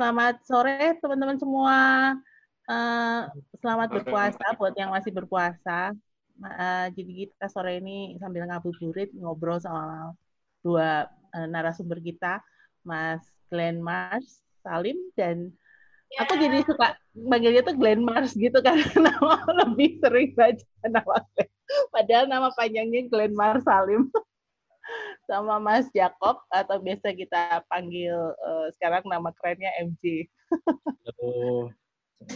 selamat sore teman-teman semua. Uh, selamat berpuasa buat yang masih berpuasa. Uh, jadi kita sore ini sambil ngabuburit ngobrol sama dua uh, narasumber kita, Mas Glenn Mars Salim dan yeah. aku jadi suka manggilnya tuh Glenn Mars gitu karena nama lebih sering baca nama Glenn. Padahal nama panjangnya Glenn Mars Salim sama Mas Jacob atau biasa kita panggil uh, sekarang nama kerennya MJ. Halo.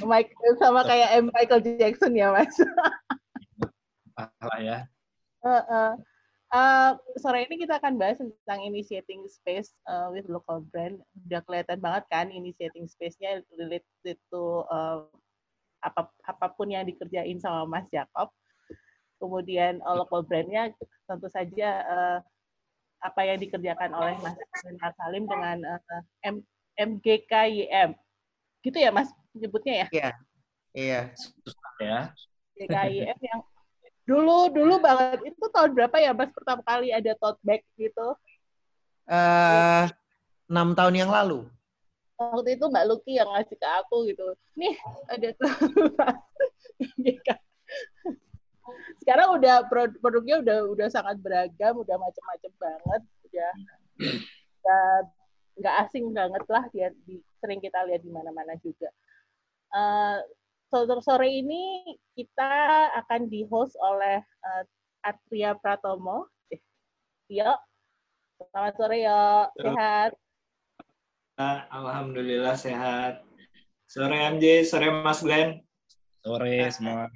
Mike sama kayak M. Michael Jackson ya Mas. Salah ya. Uh, uh, uh, sore ini kita akan bahas tentang initiating space uh, with local brand. Udah kelihatan banget kan initiating space-nya related to uh, apa apa pun yang dikerjain sama Mas Jacob. Kemudian uh, local brand-nya tentu saja uh, apa yang dikerjakan oleh Mas Salim dengan uh, M MGKYM. Gitu ya Mas nyebutnya ya? Iya. Iya. Ya. MGKYM yang dulu dulu banget itu tahun berapa ya Mas pertama kali ada tote bag gitu? Uh, enam tahun yang lalu. Waktu itu Mbak Luki yang ngasih ke aku gitu. Nih ada tuh sekarang udah produknya udah udah sangat beragam, udah macam-macam banget, udah nggak asing banget lah dia di, sering kita lihat di mana-mana juga. Uh, sore ini kita akan di host oleh uh, Artria Pratomo. Yo, selamat sore yo, sehat. Alhamdulillah sehat. Sore MJ, sore Mas Glenn. Sore semua.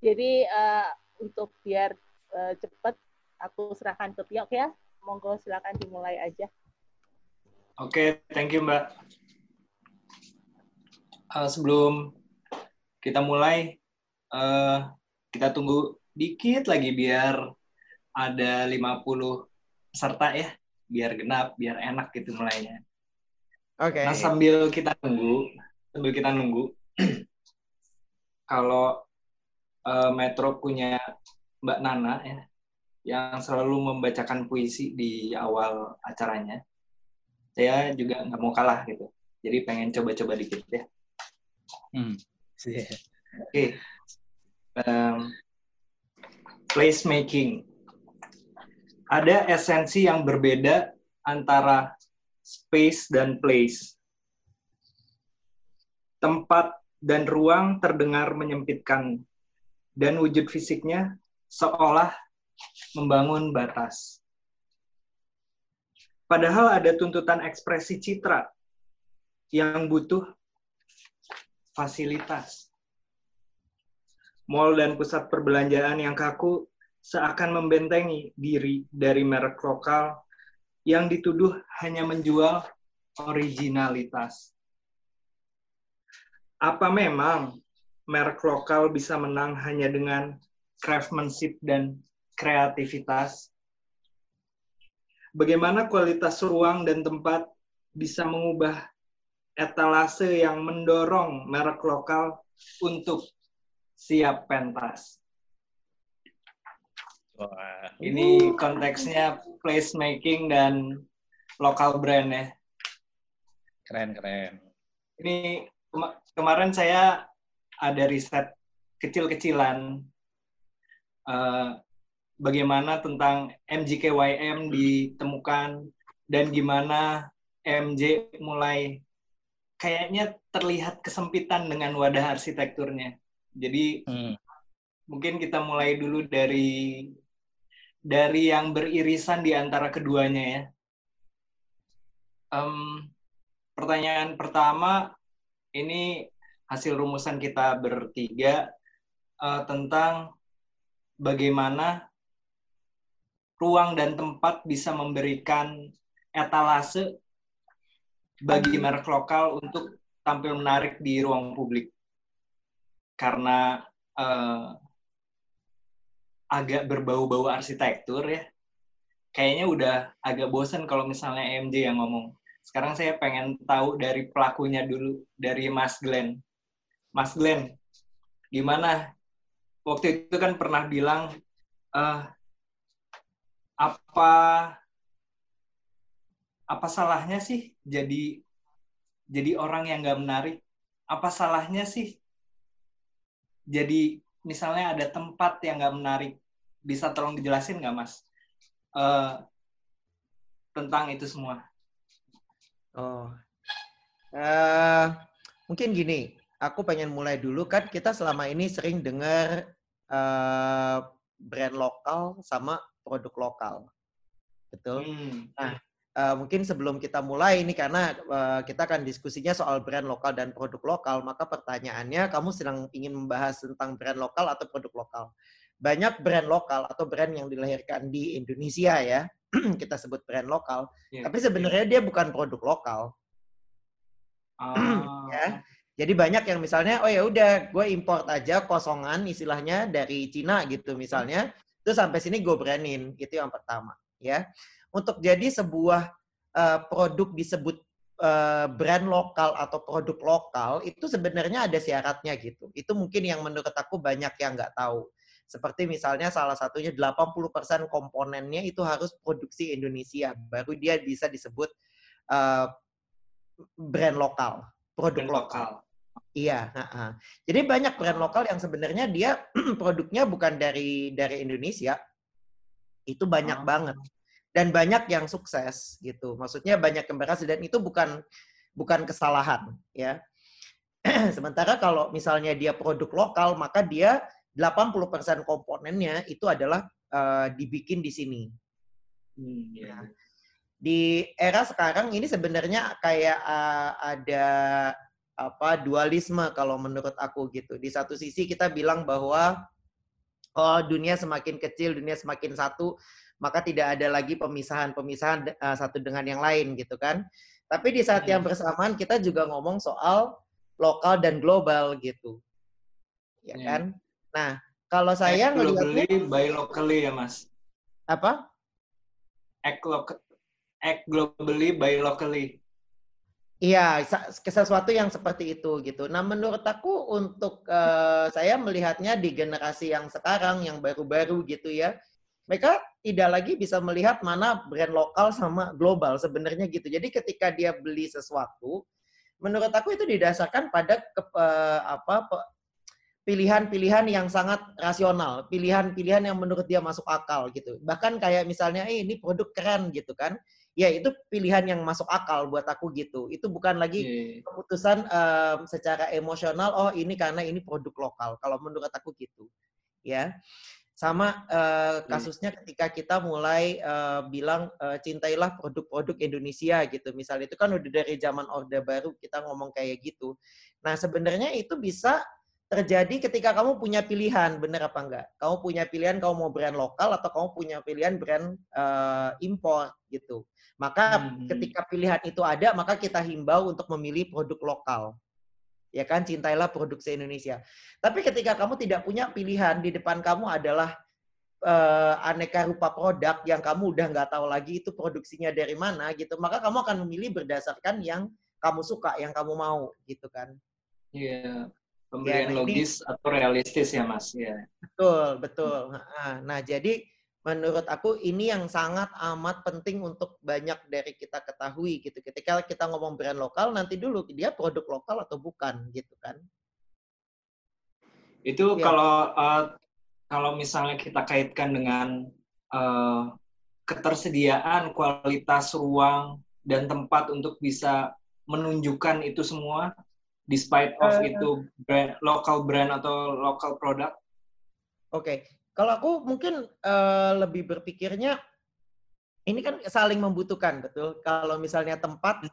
Jadi uh, untuk biar uh, cepat, aku serahkan ke Piok ya. Monggo silakan dimulai aja. Oke, okay, thank you Mbak. Uh, sebelum kita mulai, uh, kita tunggu dikit lagi biar ada 50 peserta ya, biar genap, biar enak gitu mulainya. Oke. Okay. Nah sambil kita tunggu, sambil kita nunggu, kalau uh, Metro punya Mbak Nana ya, yang selalu membacakan puisi di awal acaranya. Saya juga nggak mau kalah gitu. Jadi pengen coba-coba dikit ya. Hmm. Oke. Okay. Um, place making. Ada esensi yang berbeda antara space dan place. Tempat dan ruang terdengar menyempitkan dan wujud fisiknya seolah membangun batas. Padahal ada tuntutan ekspresi citra yang butuh fasilitas. Mall dan pusat perbelanjaan yang kaku seakan membentengi diri dari merek lokal yang dituduh hanya menjual originalitas. Apa memang merek lokal bisa menang hanya dengan craftsmanship dan kreativitas? Bagaimana kualitas ruang dan tempat bisa mengubah etalase yang mendorong merek lokal untuk siap pentas? Wah. Ini konteksnya placemaking dan lokal brand ya. Keren, keren. Ini kemarin saya ada riset kecil-kecilan uh, bagaimana tentang MJKYM ditemukan dan gimana MJ mulai kayaknya terlihat kesempitan dengan wadah arsitekturnya. Jadi hmm. mungkin kita mulai dulu dari dari yang beririsan di antara keduanya ya. Um, pertanyaan pertama ini hasil rumusan kita bertiga uh, tentang bagaimana ruang dan tempat bisa memberikan etalase bagi merek lokal untuk tampil menarik di ruang publik. Karena uh, agak berbau-bau arsitektur ya. Kayaknya udah agak bosen kalau misalnya MJ yang ngomong. Sekarang saya pengen tahu dari pelakunya dulu dari Mas Glenn Mas Glenn, gimana? Waktu itu kan pernah bilang uh, apa apa salahnya sih jadi jadi orang yang nggak menarik? Apa salahnya sih jadi misalnya ada tempat yang nggak menarik? Bisa tolong dijelasin nggak mas? Uh, tentang itu semua. Oh. Uh, mungkin gini aku pengen mulai dulu kan kita selama ini sering dengar uh, brand lokal sama produk lokal betul hmm. nah uh, mungkin sebelum kita mulai ini karena uh, kita akan diskusinya soal brand lokal dan produk lokal, maka pertanyaannya kamu sedang ingin membahas tentang brand lokal atau produk lokal. Banyak brand lokal atau brand yang dilahirkan di Indonesia ya, kita sebut brand lokal, yeah. tapi sebenarnya dia bukan produk lokal. Uh. ya. Jadi banyak yang misalnya, oh ya udah, gue import aja kosongan istilahnya dari Cina gitu misalnya, terus sampai sini gue brandin, itu yang pertama, ya untuk jadi sebuah uh, produk disebut uh, brand lokal atau produk lokal itu sebenarnya ada syaratnya gitu. Itu mungkin yang menurut aku banyak yang nggak tahu. Seperti misalnya salah satunya 80% komponennya itu harus produksi Indonesia, baru dia bisa disebut uh, brand lokal, produk brand lokal. lokal. Iya, uh -huh. jadi banyak brand lokal yang sebenarnya dia produknya bukan dari dari Indonesia, itu banyak oh. banget dan banyak yang sukses gitu. Maksudnya banyak yang berhasil dan itu bukan bukan kesalahan ya. Sementara kalau misalnya dia produk lokal maka dia 80% komponennya itu adalah uh, dibikin di sini. Hmm, ya. Di era sekarang ini sebenarnya kayak uh, ada apa dualisme kalau menurut aku gitu. Di satu sisi kita bilang bahwa oh dunia semakin kecil, dunia semakin satu, maka tidak ada lagi pemisahan-pemisahan uh, satu dengan yang lain gitu kan. Tapi di saat yang hmm. bersamaan kita juga ngomong soal lokal dan global gitu. Ya hmm. kan? Nah, kalau saya ngelihatnya globally by locally ya, Mas. Apa? Act, lo- act globally by locally. Iya, sesuatu yang seperti itu gitu. Nah, menurut aku untuk uh, saya melihatnya di generasi yang sekarang yang baru-baru gitu ya, mereka tidak lagi bisa melihat mana brand lokal sama global sebenarnya gitu. Jadi ketika dia beli sesuatu, menurut aku itu didasarkan pada ke, uh, apa pilihan-pilihan yang sangat rasional, pilihan-pilihan yang menurut dia masuk akal gitu. Bahkan kayak misalnya, eh ini produk keren gitu kan. Ya itu pilihan yang masuk akal buat aku gitu. Itu bukan lagi yeah. keputusan um, secara emosional, oh ini karena ini produk lokal. Kalau menurut aku gitu. Ya sama uh, kasusnya ketika kita mulai uh, bilang uh, cintailah produk-produk Indonesia gitu misalnya itu kan udah dari zaman Orde Baru kita ngomong kayak gitu nah sebenarnya itu bisa terjadi ketika kamu punya pilihan bener apa enggak kamu punya pilihan kamu mau brand lokal atau kamu punya pilihan brand uh, impor gitu maka hmm. ketika pilihan itu ada maka kita himbau untuk memilih produk lokal ya kan cintailah produksi Indonesia. Tapi ketika kamu tidak punya pilihan di depan kamu adalah uh, aneka rupa produk yang kamu udah nggak tahu lagi itu produksinya dari mana gitu, maka kamu akan memilih berdasarkan yang kamu suka, yang kamu mau gitu kan. Iya. Pembelian ya, nah logis ini, atau realistis ya Mas. Ya. Betul, betul. Nah, nah jadi menurut aku ini yang sangat amat penting untuk banyak dari kita ketahui gitu. Ketika kita ngomong brand lokal, nanti dulu dia produk lokal atau bukan gitu kan. Itu ya. kalau uh, kalau misalnya kita kaitkan dengan uh, ketersediaan kualitas ruang dan tempat untuk bisa menunjukkan itu semua despite of uh, itu brand, local brand atau local product. Oke, okay. Kalau aku mungkin uh, lebih berpikirnya ini kan saling membutuhkan, betul. Kalau misalnya tempat,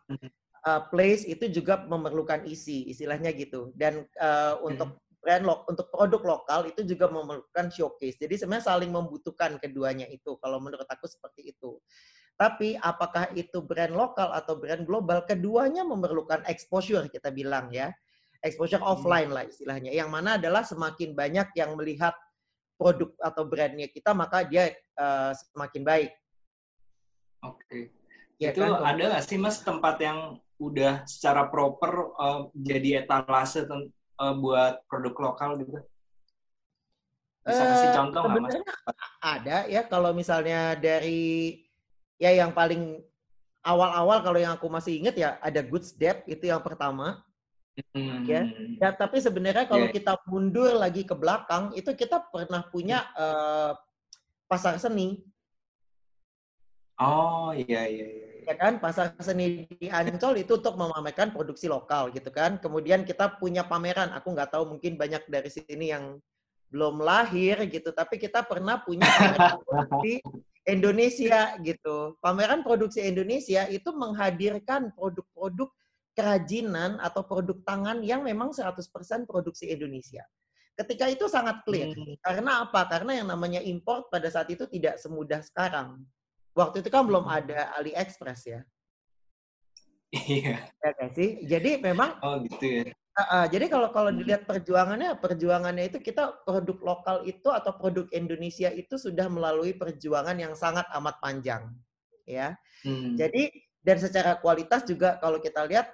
uh, place itu juga memerlukan isi, istilahnya gitu. Dan uh, untuk brand lo, untuk produk lokal itu juga memerlukan showcase. Jadi sebenarnya saling membutuhkan keduanya itu. Kalau menurut aku seperti itu. Tapi apakah itu brand lokal atau brand global, keduanya memerlukan exposure kita bilang ya. Exposure hmm. offline lah istilahnya. Yang mana adalah semakin banyak yang melihat produk atau brandnya kita maka dia uh, semakin baik. Oke. Okay. Ya, itu kan? ada nggak sih mas tempat yang udah secara proper uh, jadi etalase uh, buat produk lokal gitu? Bisa kasih contoh nggak mas? Ada ya kalau misalnya dari ya yang paling awal-awal kalau yang aku masih ingat ya ada goods debt itu yang pertama. Hmm. Ya. Ya, tapi sebenarnya kalau Yeah. kita mundur lagi ke belakang, itu kita pernah punya eh, pasar seni, Oh iya iya iya. ya kan? Pasar seni di Ancol itu untuk memamerkan produksi lokal, gitu kan? Kemudian kita punya pameran. Aku nggak tahu mungkin banyak dari sini yang belum lahir gitu, tapi kita pernah punya pameran produksi Indonesia gitu. Pameran produksi Indonesia itu menghadirkan produk-produk kerajinan atau produk tangan yang memang 100% produksi Indonesia. Ketika itu sangat clear. Hmm. Karena apa? Karena yang namanya import pada saat itu tidak semudah sekarang. Waktu itu kan belum ada AliExpress ya. Iya. Ya kan sih? Jadi memang Oh gitu ya. Uh, uh, jadi kalau kalau Hmm. dilihat perjuangannya, perjuangannya itu kita produk lokal itu atau produk Indonesia itu sudah melalui perjuangan yang sangat amat panjang. Ya. Hmm. Jadi dan secara kualitas juga kalau kita lihat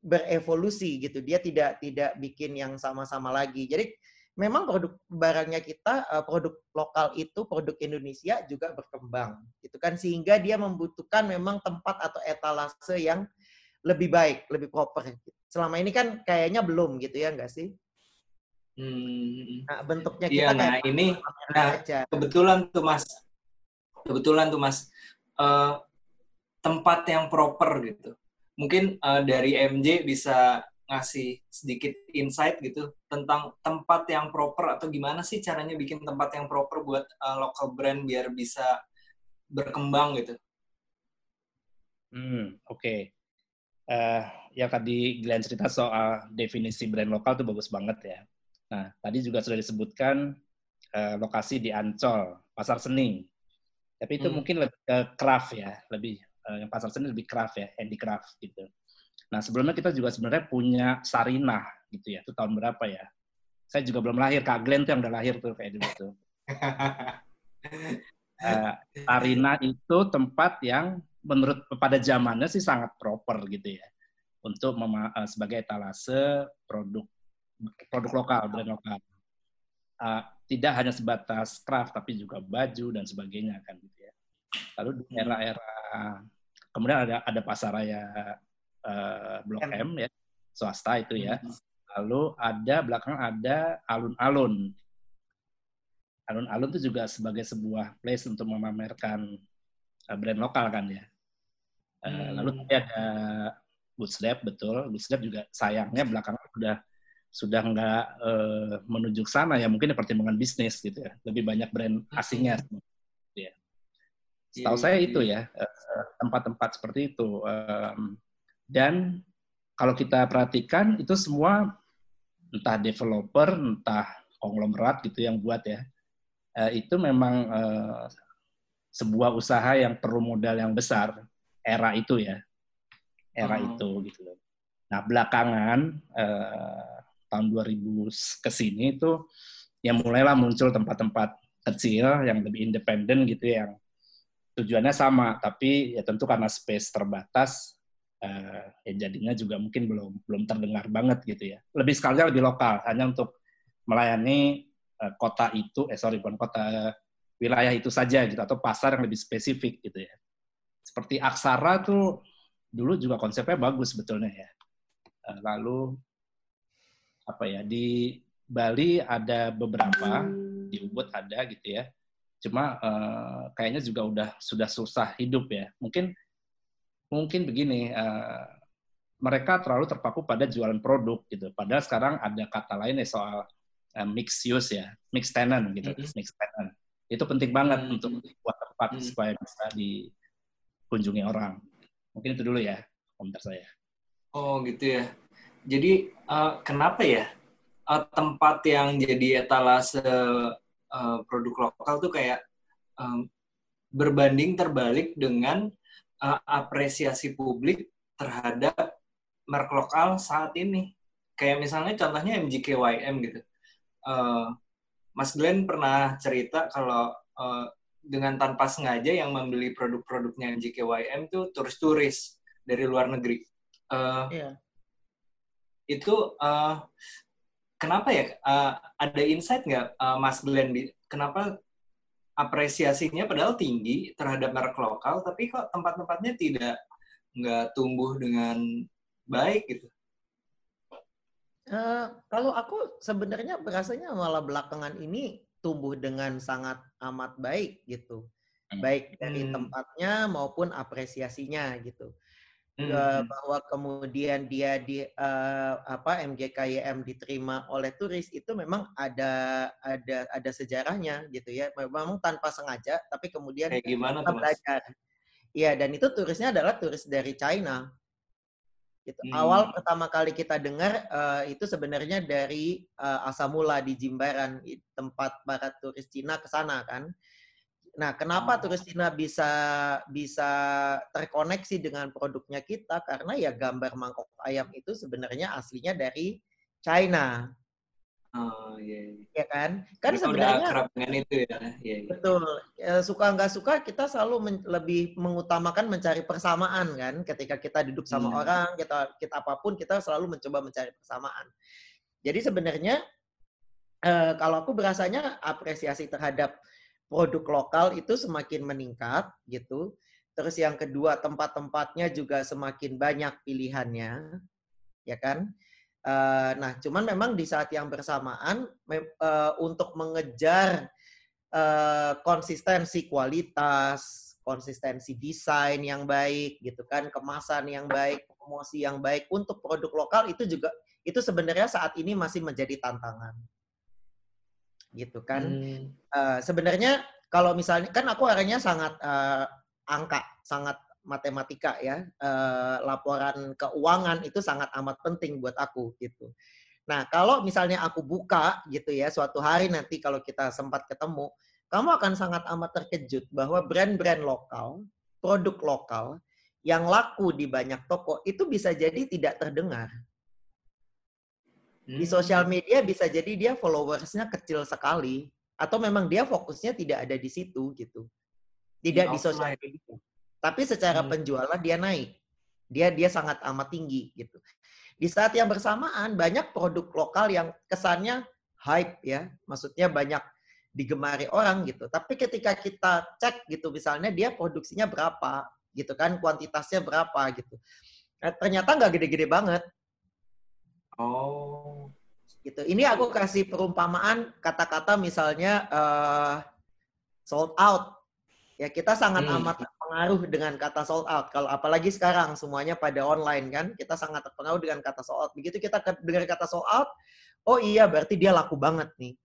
berevolusi gitu. Dia tidak tidak bikin yang sama-sama lagi. Jadi memang produk barangnya kita eh, produk lokal itu produk Indonesia juga berkembang gitu kan sehingga dia membutuhkan memang tempat atau etalase yang lebih baik, lebih proper. Selama ini kan kayaknya belum gitu ya enggak sih? Hmm. Nah, bentuknya Iya, kita nah kayak ini nah, aja. kebetulan tuh Mas. Kebetulan tuh Mas. eh, tempat yang proper gitu. Mungkin eh, dari MJ bisa ngasih sedikit insight gitu tentang tempat yang proper atau gimana sih caranya bikin tempat yang proper buat eh, local brand biar bisa berkembang gitu. Hmm, oke. Eh, yang tadi Glenn cerita soal definisi brand lokal itu bagus banget ya. Nah, tadi juga sudah disebutkan eh, lokasi di Ancol, pasar seni. Tapi itu Hmm. mungkin lebih ke craft ya, lebih eh, yang pasar seni lebih craft ya, handicraft gitu. Nah, sebelumnya kita juga sebenarnya punya Sarinah gitu ya. Itu tahun berapa ya? Saya juga belum lahir, Kak Glenn tuh yang udah lahir tuh kayak dulu tuh. Eh, Sarina itu tempat yang menurut pada zamannya sih sangat proper gitu ya. Untuk mema- eh, sebagai etalase produk produk lokal brand lokal. Eh, tidak hanya sebatas craft tapi juga baju dan sebagainya kan gitu ya. Lalu di era-era kemudian ada ada pasaraya eh, blok M. M ya swasta itu ya. Hmm. lalu ada belakang ada alun-alun. Alun-alun itu juga sebagai sebuah place untuk memamerkan uh, brand lokal kan ya. Uh, Hmm. Lalu tadi ada Bootstrap betul, Bootstrap juga sayangnya belakangan sudah sudah nggak uh, menuju ke sana ya mungkin pertimbangan bisnis gitu ya, lebih banyak brand asingnya. Gitu ya. Setahu Iya, saya itu ya uh, tempat-tempat seperti itu Um, dan kalau kita perhatikan itu semua entah developer entah konglomerat gitu yang buat ya eh, itu memang eh, sebuah usaha yang perlu modal yang besar era itu ya era Hmm. itu gitu loh. Nah belakangan eh, tahun 2000 ke sini itu yang mulailah muncul tempat-tempat kecil yang lebih independen gitu yang tujuannya sama tapi ya tentu karena space terbatas eh, ya jadinya juga mungkin belum belum terdengar banget gitu ya. Lebih sekalinya lebih lokal hanya untuk melayani eh, kota itu eh sorry bukan kota wilayah itu saja gitu atau pasar yang lebih spesifik gitu ya. Seperti Aksara tuh dulu juga konsepnya bagus sebetulnya ya. Eh, Lalu apa ya di Bali ada beberapa, di Ubud ada gitu ya. Cuma eh, kayaknya juga udah sudah susah hidup ya. Mungkin mungkin begini, eh, mereka terlalu terpaku pada jualan produk gitu. Padahal sekarang ada kata lain ya soal eh, mixed use ya, mixed tenant gitu, Mhm. mixed tenant. Itu penting banget Hmm. untuk buat tempat Hmm. supaya bisa dikunjungi orang. Mungkin itu dulu ya komentar saya. Oh gitu ya. Jadi eh, kenapa ya eh, tempat yang jadi etalase eh, produk lokal tuh kayak em, berbanding terbalik dengan eh, apresiasi publik terhadap merek lokal saat ini. Kayak misalnya contohnya MJKYM gitu. Eh, Mas Glenn pernah cerita kalau eh, dengan tanpa sengaja yang membeli produk-produknya MJKYM tuh turis-turis dari luar negeri. Eh, Iya. itu eh, kenapa ya eh, ada insight nggak eh, Mas Glenn di kenapa apresiasinya padahal tinggi terhadap merek lokal tapi kok tempat-tempatnya tidak nggak tumbuh dengan baik gitu? Uh, kalau aku sebenarnya berasanya malah belakangan ini tumbuh dengan sangat amat baik gitu, hmm. baik dari hmm. tempatnya maupun apresiasinya gitu. Hmm. Uh, bahwa kemudian dia di uh, apa MGKYM diterima oleh turis itu memang ada ada ada sejarahnya gitu ya. Memang tanpa sengaja, tapi kemudian Kayak gimana kita belajar. Iya, dan itu turisnya adalah turis dari China. Gitu. Hmm. Awal pertama kali kita dengar uh, itu sebenarnya dari uh, Asamula di Jimbaran, tempat para turis Cina ke sana kan. Nah, kenapa oh. turis Cina bisa bisa terkoneksi dengan produknya kita? Karena ya gambar mangkok ayam itu sebenarnya aslinya dari China. Oh iya. Yeah. Ya kan? Kan kita sebenarnya udah dengan itu ya. Yeah, yeah. Betul. Ya, suka nggak suka kita selalu men lebih mengutamakan mencari persamaan kan. Ketika kita duduk sama hmm. orang, kita kita apa pun kita selalu mencoba mencari persamaan. Jadi sebenarnya eh, kalau aku berasanya apresiasi terhadap produk lokal itu semakin meningkat gitu. Terus yang kedua tempat-tempatnya juga semakin banyak pilihannya, ya kan? Uh, nah, cuman memang di saat yang bersamaan uh, untuk mengejar uh, konsistensi kualitas, konsistensi desain yang baik, gitu kan, kemasan yang baik, promosi yang baik untuk produk lokal itu juga itu sebenarnya saat ini masih menjadi tantangan, gitu kan. Hmm. Uh, sebenarnya kalau misalnya kan aku orangnya sangat uh, angka, sangat matematika ya, eh, laporan keuangan itu sangat amat penting buat aku gitu. Nah, kalau misalnya aku buka gitu ya, suatu hari nanti kalau kita sempat ketemu, kamu akan sangat amat terkejut bahwa brand-brand lokal, produk lokal yang laku di banyak toko itu bisa jadi tidak terdengar. Di hmm. sosial media bisa jadi dia followersnya kecil sekali, atau memang dia fokusnya tidak ada di situ gitu. Tidak di sosial media. Tapi secara hmm. penjualan dia naik. Dia dia sangat amat tinggi gitu. Di saat yang bersamaan banyak produk lokal yang kesannya hype ya, maksudnya banyak digemari orang gitu. Tapi ketika kita cek gitu misalnya dia produksinya berapa gitu kan, kuantitasnya berapa gitu. Nah, ternyata nggak gede-gede banget. Oh. Gitu. Ini aku kasih perumpamaan kata-kata misalnya uh, sold out. Ya kita sangat hmm. amat terpengaruh dengan kata sold out. Kalau apalagi sekarang semuanya pada online kan, kita sangat terpengaruh dengan kata sold out. Begitu kita dengar kata sold out, oh iya berarti dia laku banget nih.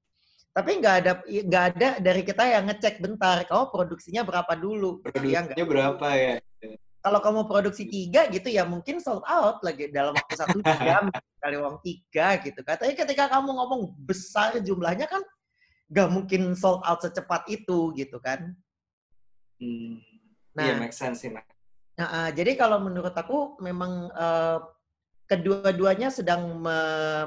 Tapi nggak ada nggak ada dari kita yang ngecek bentar, kamu produksinya berapa dulu? Produksinya ya, berapa ya? Kalau kamu produksi tiga gitu ya mungkin sold out lagi dalam waktu satu jam kali uang tiga gitu. Katanya ketika kamu ngomong besar jumlahnya kan nggak mungkin sold out secepat itu gitu kan. Hmm. Nah, iya, make sense sih, Nah, uh, jadi kalau menurut aku memang uh, kedua-duanya sedang, me,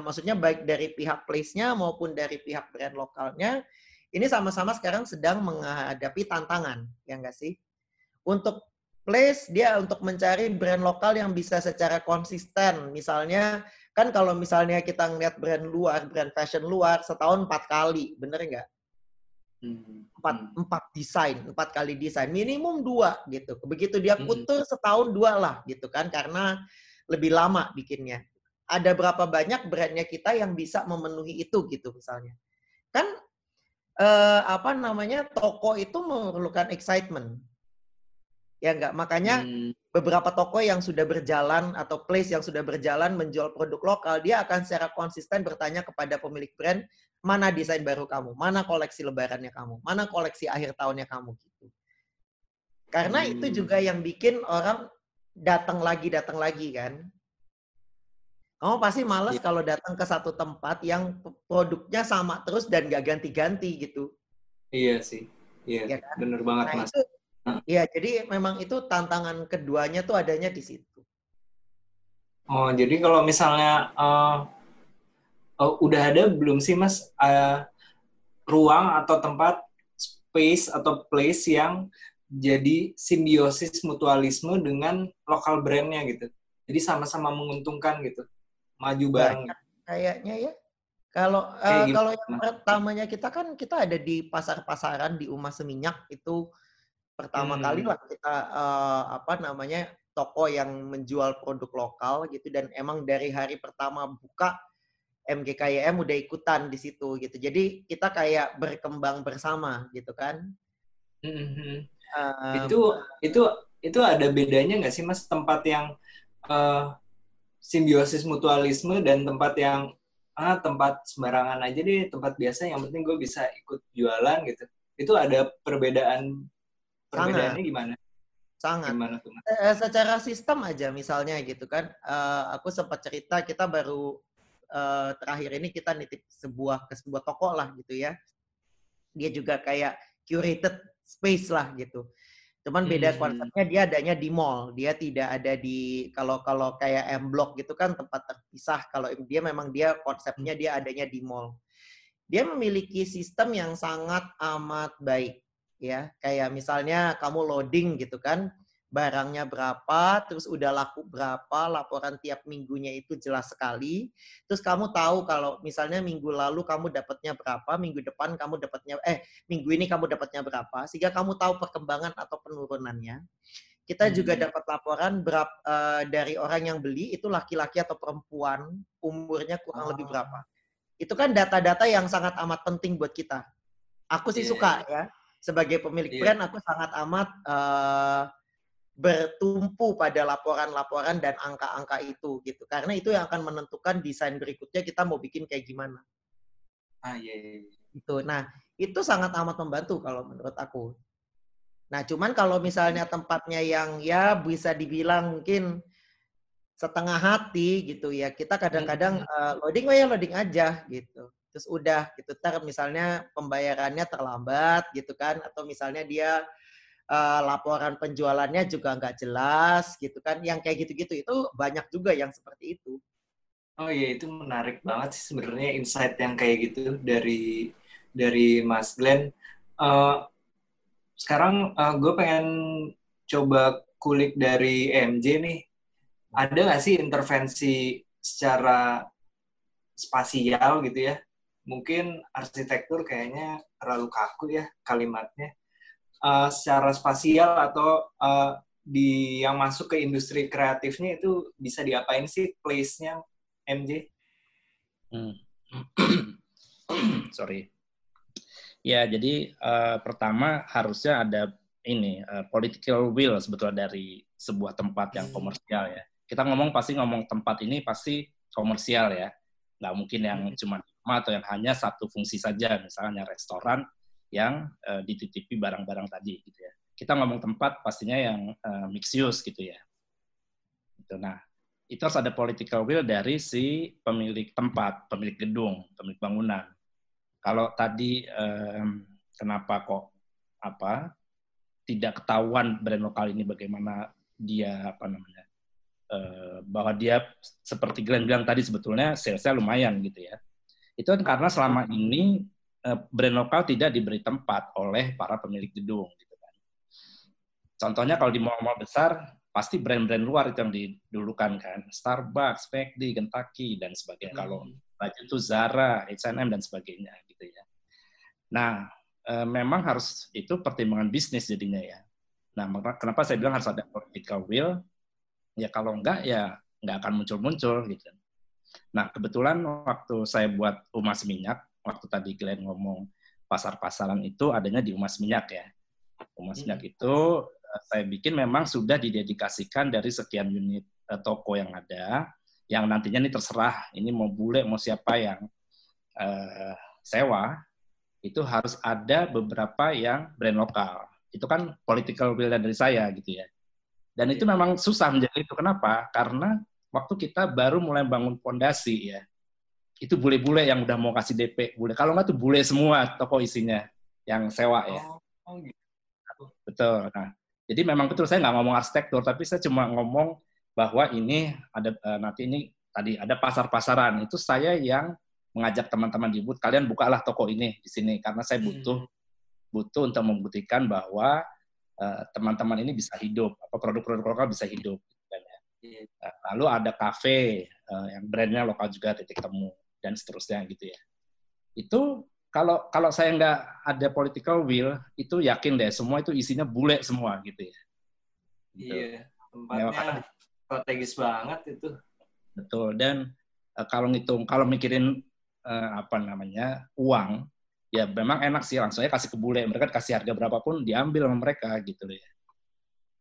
maksudnya baik dari pihak place-nya maupun dari pihak brand lokalnya, ini sama-sama sekarang sedang menghadapi tantangan, ya enggak sih? Untuk place, dia untuk mencari brand lokal yang bisa secara konsisten. Misalnya, kan kalau misalnya kita ngeliat brand luar, brand fashion luar, setahun empat kali, bener nggak? Hmm, empat hmm. empat desain empat kali desain minimum dua gitu begitu dia putus hmm. setahun dua lah gitu kan karena lebih lama bikinnya ada berapa banyak brandnya kita yang bisa memenuhi itu gitu misalnya kan eh, apa namanya toko itu memerlukan excitement ya enggak makanya hmm. beberapa toko yang sudah berjalan atau place yang sudah berjalan menjual produk lokal dia akan secara konsisten bertanya kepada pemilik brand mana desain baru kamu, mana koleksi lebarannya kamu, mana koleksi akhir tahunnya kamu gitu. Karena hmm. itu juga yang bikin orang datang lagi datang lagi kan. Kamu pasti males yeah. kalau datang ke satu tempat yang produknya sama terus dan gak ganti-ganti gitu. Iya sih. Iya, ya kan? bener banget nah, Mas. Iya, jadi memang itu tantangan keduanya tuh adanya di situ. Oh, jadi kalau misalnya uh, uh, udah ada belum sih mas? Uh, ruang atau tempat space atau place yang jadi simbiosis mutualisme dengan lokal brandnya gitu. Jadi sama-sama menguntungkan gitu. Maju bareng. kayaknya ya. Kalau uh, kalau yang pertamanya kita kan kita ada di pasar-pasaran di Umah Seminyak itu pertama hmm. kali lah kita uh, apa namanya toko yang menjual produk lokal gitu. Dan emang dari hari pertama buka MGKYM udah ikutan di situ gitu. Jadi kita kayak berkembang bersama gitu kan. Mm-hmm. Um, itu itu itu ada bedanya nggak sih mas? Tempat yang uh, simbiosis mutualisme dan tempat yang ah tempat sembarangan aja deh tempat biasa yang penting gue bisa ikut jualan gitu. Itu ada perbedaan perbedaannya gimana? Sangat. Gimana tuh eh, secara sistem aja misalnya gitu kan. Uh, aku sempat cerita kita baru uh, terakhir ini kita nitip sebuah ke sebuah toko lah gitu ya dia juga kayak curated space lah gitu Cuman beda hmm. konsepnya dia adanya di mall. Dia tidak ada di kalau kalau kayak M Block gitu kan tempat terpisah. Kalau dia memang dia konsepnya dia adanya di mall. Dia memiliki sistem yang sangat amat baik ya. Kayak misalnya kamu loading gitu kan barangnya berapa, terus udah laku berapa, laporan tiap minggunya itu jelas sekali. Terus kamu tahu kalau misalnya minggu lalu kamu dapatnya berapa, minggu depan kamu dapatnya eh minggu ini kamu dapatnya berapa, sehingga kamu tahu perkembangan atau penurunannya. Kita hmm. juga dapat laporan berapa uh, dari orang yang beli itu laki-laki atau perempuan, umurnya kurang oh. lebih berapa. Itu kan data-data yang sangat amat penting buat kita. Aku sih yeah. suka iya. ya sebagai pemilik yeah. brand aku sangat amat uh, bertumpu pada laporan-laporan dan angka-angka itu gitu. Karena itu yang akan menentukan desain berikutnya kita mau bikin kayak gimana. Ah iya, iya. iya. Itu. Nah, itu sangat amat membantu kalau menurut aku. Nah, cuman kalau misalnya tempatnya yang ya bisa dibilang mungkin setengah hati gitu ya. Kita kadang-kadang uh, loading oh ya loading aja gitu. Terus udah gitu. Ntar misalnya pembayarannya terlambat gitu kan atau misalnya dia uh, laporan penjualannya juga nggak jelas gitu kan. Yang kayak gitu-gitu itu banyak juga yang seperti itu. Oh iya itu menarik banget sih sebenarnya insight yang kayak gitu dari dari Mas Glenn. Uh, sekarang uh, gue pengen coba kulik dari MJ nih. Ada nggak sih intervensi secara spasial gitu ya? Mungkin arsitektur kayaknya terlalu kaku ya kalimatnya uh, secara spasial atau uh, di yang masuk ke industri kreatifnya itu bisa diapain sih place-nya MJ? Hmm. Sorry. Ya, jadi uh, pertama harusnya ada ini uh, political will sebetulnya dari sebuah tempat yang hmm. komersial ya. Kita ngomong pasti ngomong tempat ini pasti komersial ya. Nggak mungkin yang hmm. cuma atau yang hanya satu fungsi saja, misalnya restoran yang uh, dititipi barang-barang tadi gitu ya. Kita ngomong tempat pastinya yang uh, mix use gitu ya. Gitu. Nah, itu harus ada political will dari si pemilik tempat, pemilik gedung, pemilik bangunan. Kalau tadi um, kenapa kok apa tidak ketahuan brand lokal ini bagaimana dia apa namanya uh, bahwa dia seperti Glenn bilang tadi sebetulnya salesnya lumayan gitu ya. Itu kan karena selama ini Eh, brand lokal tidak diberi tempat oleh para pemilik gedung gitu kan. Contohnya kalau di mall-mall besar pasti brand-brand luar itu yang didulukan kan, Starbucks, McD, Kentucky dan sebagainya. Hmm. Kalau baju itu Zara, H&M dan sebagainya gitu ya. Nah, e, memang harus itu pertimbangan bisnis jadinya ya. Nah, kenapa saya bilang harus ada political will? Ya kalau enggak ya enggak akan muncul-muncul gitu. Nah, kebetulan waktu saya buat Umas Minyak, waktu tadi kalian ngomong pasar-pasaran itu adanya di Umas Minyak ya. Umas hmm. Minyak itu eh, saya bikin memang sudah didedikasikan dari sekian unit uh, toko yang ada, yang nantinya ini terserah, ini mau bule, mau siapa yang uh, sewa, itu harus ada beberapa yang brand lokal. Itu kan political will dari saya gitu ya. Dan itu iya. memang susah menjadi itu. Kenapa? Karena waktu kita baru mulai bangun fondasi ya, itu bule-bule yang udah mau kasih DP bule kalau nggak tuh bule semua toko isinya yang sewa ya oh, oh gitu. betul nah jadi memang betul saya nggak ngomong arsitektur tapi saya cuma ngomong bahwa ini ada uh, nanti ini tadi ada pasar-pasaran itu saya yang mengajak teman-teman di booth kalian bukalah toko ini di sini karena saya butuh hmm. butuh untuk membuktikan bahwa uh, teman-teman ini bisa hidup apa produk-produk lokal bisa hidup kan ya. Iya. Nah, lalu ada kafe uh, yang brandnya lokal juga titik temu dan seterusnya gitu ya. Itu kalau kalau saya nggak ada political will, itu yakin deh semua itu isinya bule semua gitu ya. Gitu. Iya. Tempatnya strategis banget itu. Betul. Dan uh, kalau ngitung, kalau mikirin uh, apa namanya uang, ya memang enak sih langsung aja kasih ke bule. Mereka kasih harga berapapun diambil sama mereka gitu loh ya.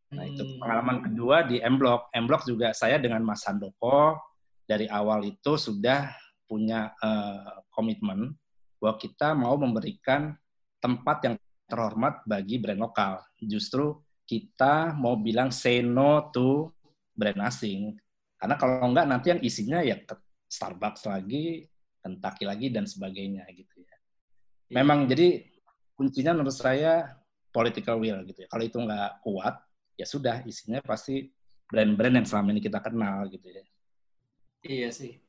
Nah itu Hmm. pengalaman kedua di M Block. M Block juga saya dengan Mas Handoko dari awal itu sudah punya uh, komitmen bahwa kita mau memberikan tempat yang terhormat bagi brand lokal. Justru kita mau bilang say no to brand asing. Karena kalau enggak nanti yang isinya ya Starbucks lagi, Kentucky lagi dan sebagainya gitu ya. Memang jadi kuncinya menurut saya political will gitu ya. Kalau itu nggak kuat, ya sudah isinya pasti brand-brand yang selama ini kita kenal gitu ya. Iya sih.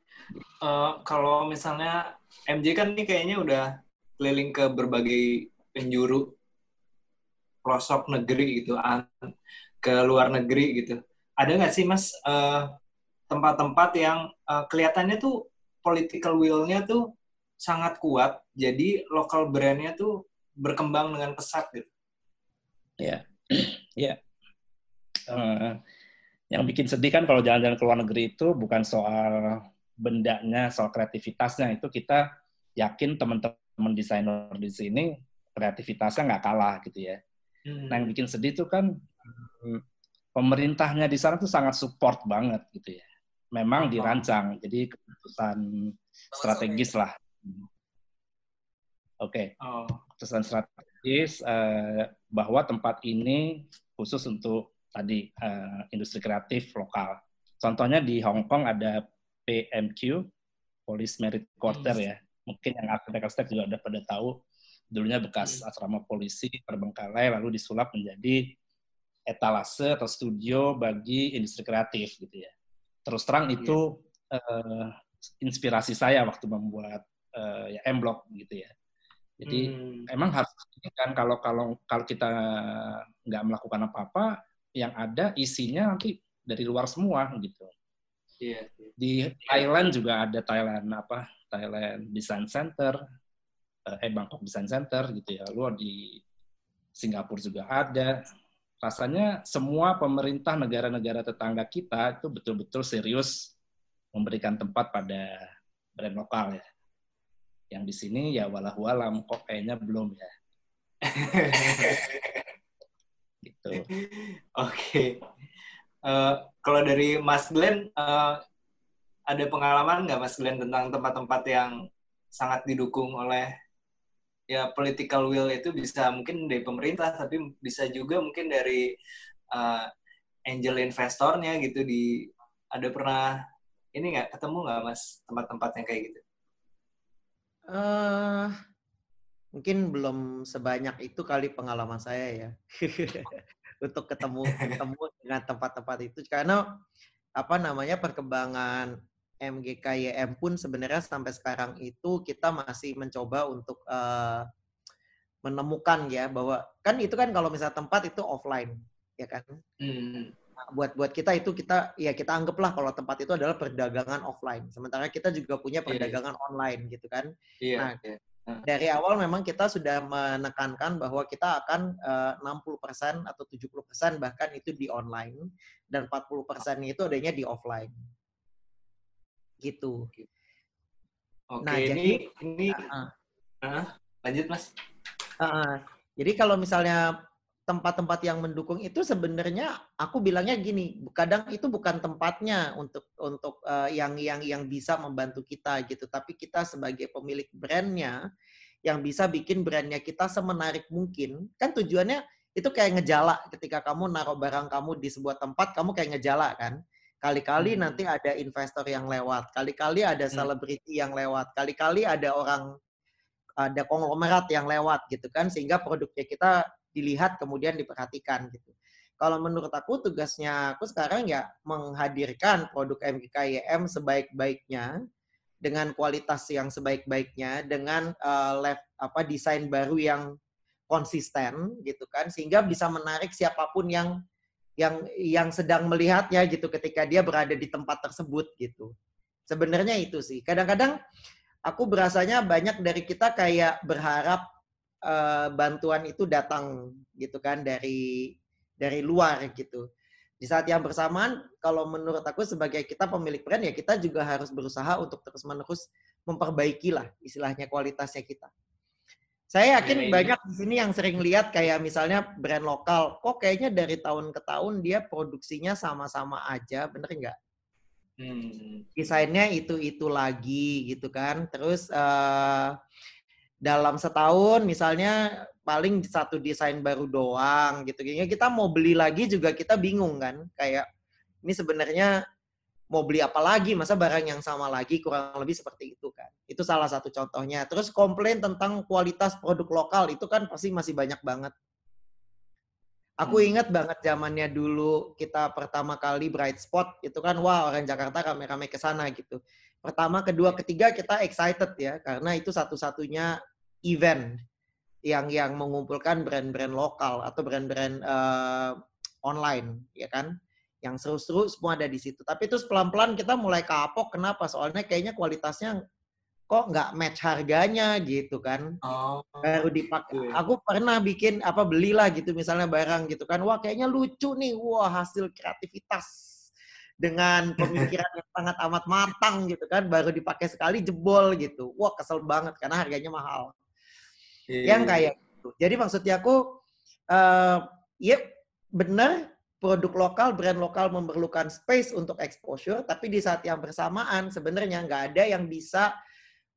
Eh, kalau misalnya MJ kan ini kayaknya udah keliling ke berbagai penjuru pelosok negeri gitu, ke luar negeri gitu. Ada nggak sih mas eh, tempat-tempat yang eh, kelihatannya tuh political will-nya tuh sangat kuat, jadi lokal brand-nya tuh berkembang dengan pesat gitu. Eh, yang bikin sedih kan kalau jalan-jalan ke luar negeri itu bukan soal bendanya, soal kreativitasnya. Itu kita yakin teman-teman desainer di sini kreativitasnya nggak kalah gitu ya. Nah yang bikin sedih itu kan hmm, pemerintahnya di sana tuh sangat support banget gitu ya. Memang dirancang, jadi keputusan strategis lah. Oke, Oh, keputusan strategis eh, bahwa tempat ini khusus untuk tadi eh, industri kreatif lokal. Contohnya di Hong Kong ada PMQ, Police Merit Quarter Hmm. ya. Mungkin yang arsitek-arsitek juga udah pada tahu. Dulunya bekas asrama polisi terbengkalai lalu disulap menjadi etalase atau studio bagi industri kreatif gitu ya. Terus terang Iya. itu eh, inspirasi saya waktu membuat eh, ya M Block gitu ya. Jadi hmm, emang harus kan kalau kalau kalau kita nggak melakukan apa-apa yang ada isinya nanti dari luar semua gitu iya. di Thailand juga ada Thailand apa Thailand Design Center eh Bangkok Design Center gitu ya. Luar di Singapura juga ada. Rasanya semua pemerintah negara-negara tetangga kita itu betul-betul serius memberikan tempat pada brand lokal ya. Yang di sini ya walau alam kok kayaknya belum ya. Gitu. Oke. Eh, kalau dari Mas Glenn, eh, ada pengalaman nggak Mas Glenn tentang tempat-tempat yang sangat didukung oleh ya political will itu? Bisa mungkin dari pemerintah, tapi bisa juga mungkin dari eh, angel investornya gitu. Di ada pernah ini nggak ketemu nggak Mas tempat-tempat yang kayak gitu? eh mungkin belum sebanyak itu kali pengalaman saya ya untuk ketemu ketemu dengan tempat-tempat itu karena apa namanya perkembangan MGKYM pun sebenarnya sampai sekarang itu kita masih mencoba untuk eh, menemukan ya bahwa kan itu kan kalau misalnya tempat itu offline ya kan Hmm. Nah, buat buat kita itu kita ya kita anggaplah kalau tempat itu adalah perdagangan offline sementara kita juga punya Iya, iya. perdagangan online gitu kan Iya. Nah, iya. Dari awal memang kita sudah menekankan bahwa kita akan eh, 60% atau 70% bahkan itu di online dan 40% itu adanya di offline. Gitu. Oke, Nah, ini jadi- ini Ah, Ah, lanjut Mas. ah, ah. Jadi kalau misalnya tempat-tempat yang mendukung itu sebenarnya aku bilangnya gini, kadang itu bukan tempatnya untuk untuk eh, yang yang yang bisa membantu kita gitu, tapi kita sebagai pemilik brandnya yang bisa bikin brandnya kita semenarik mungkin. Kan tujuannya itu kayak ngejala ketika kamu naruh barang kamu di sebuah tempat, kamu kayak ngejala kan. Kali-kali Hmm. nanti ada investor yang lewat, kali-kali ada Hmm. selebriti yang lewat, kali-kali ada orang ada konglomerat yang lewat gitu kan sehingga produknya kita dilihat kemudian diperhatikan gitu. Kalau menurut aku tugasnya aku sekarang ya menghadirkan produk MGKYM sebaik-baiknya dengan kualitas yang sebaik-baiknya dengan eh, lev- apa desain baru yang konsisten gitu kan sehingga bisa menarik siapa pun yang yang yang sedang melihatnya gitu ketika dia berada di tempat tersebut gitu. Sebenarnya itu sih. Kadang-kadang aku berasanya banyak dari kita kayak berharap eh, bantuan itu datang gitu kan dari dari luar gitu. di saat yang bersamaan, kalau menurut aku sebagai kita pemilik brand ya kita juga harus berusaha untuk terus-menerus memperbaiki lah istilahnya kualitasnya kita. Saya yakin Iya, banyak di sini yang sering lihat kayak misalnya brand lokal, kok kayaknya dari tahun ke tahun dia produksinya sama-sama aja, bener nggak? Hmm. Desainnya itu-itu lagi gitu kan. Terus eh, dalam setahun misalnya paling satu desain baru doang gitu. Kayaknya kita mau beli lagi juga kita bingung kan. Kayak ini sebenarnya mau beli apa lagi? Masa barang yang sama lagi kurang lebih seperti itu kan. Itu salah satu contohnya. Terus komplain tentang kualitas produk lokal itu kan pasti masih banyak banget. Aku Hmm. ingat banget zamannya dulu kita pertama kali Bright Spot itu kan wah orang Jakarta rame-rame ke sana gitu. Pertama, kedua, ketiga kita excited ya karena itu satu-satunya event yang yang mengumpulkan brand-brand lokal atau brand-brand eh, online ya kan. Yang seru-seru semua ada di situ. Tapi terus pelan-pelan kita mulai kapok kenapa? Soalnya kayaknya kualitasnya kok nggak match harganya gitu kan Oh. baru dipakai. Iya. Aku pernah bikin apa belilah gitu misalnya barang gitu kan. Wah kayaknya lucu nih. Wah hasil kreativitas dengan pemikiran yang sangat amat matang gitu kan. Baru dipakai sekali jebol gitu. Wah kesel banget karena harganya mahal. Iya. Yang kayak gitu. Jadi maksudnya aku eh ya benar produk lokal, brand lokal memerlukan space untuk exposure, tapi di saat yang bersamaan sebenarnya nggak ada yang bisa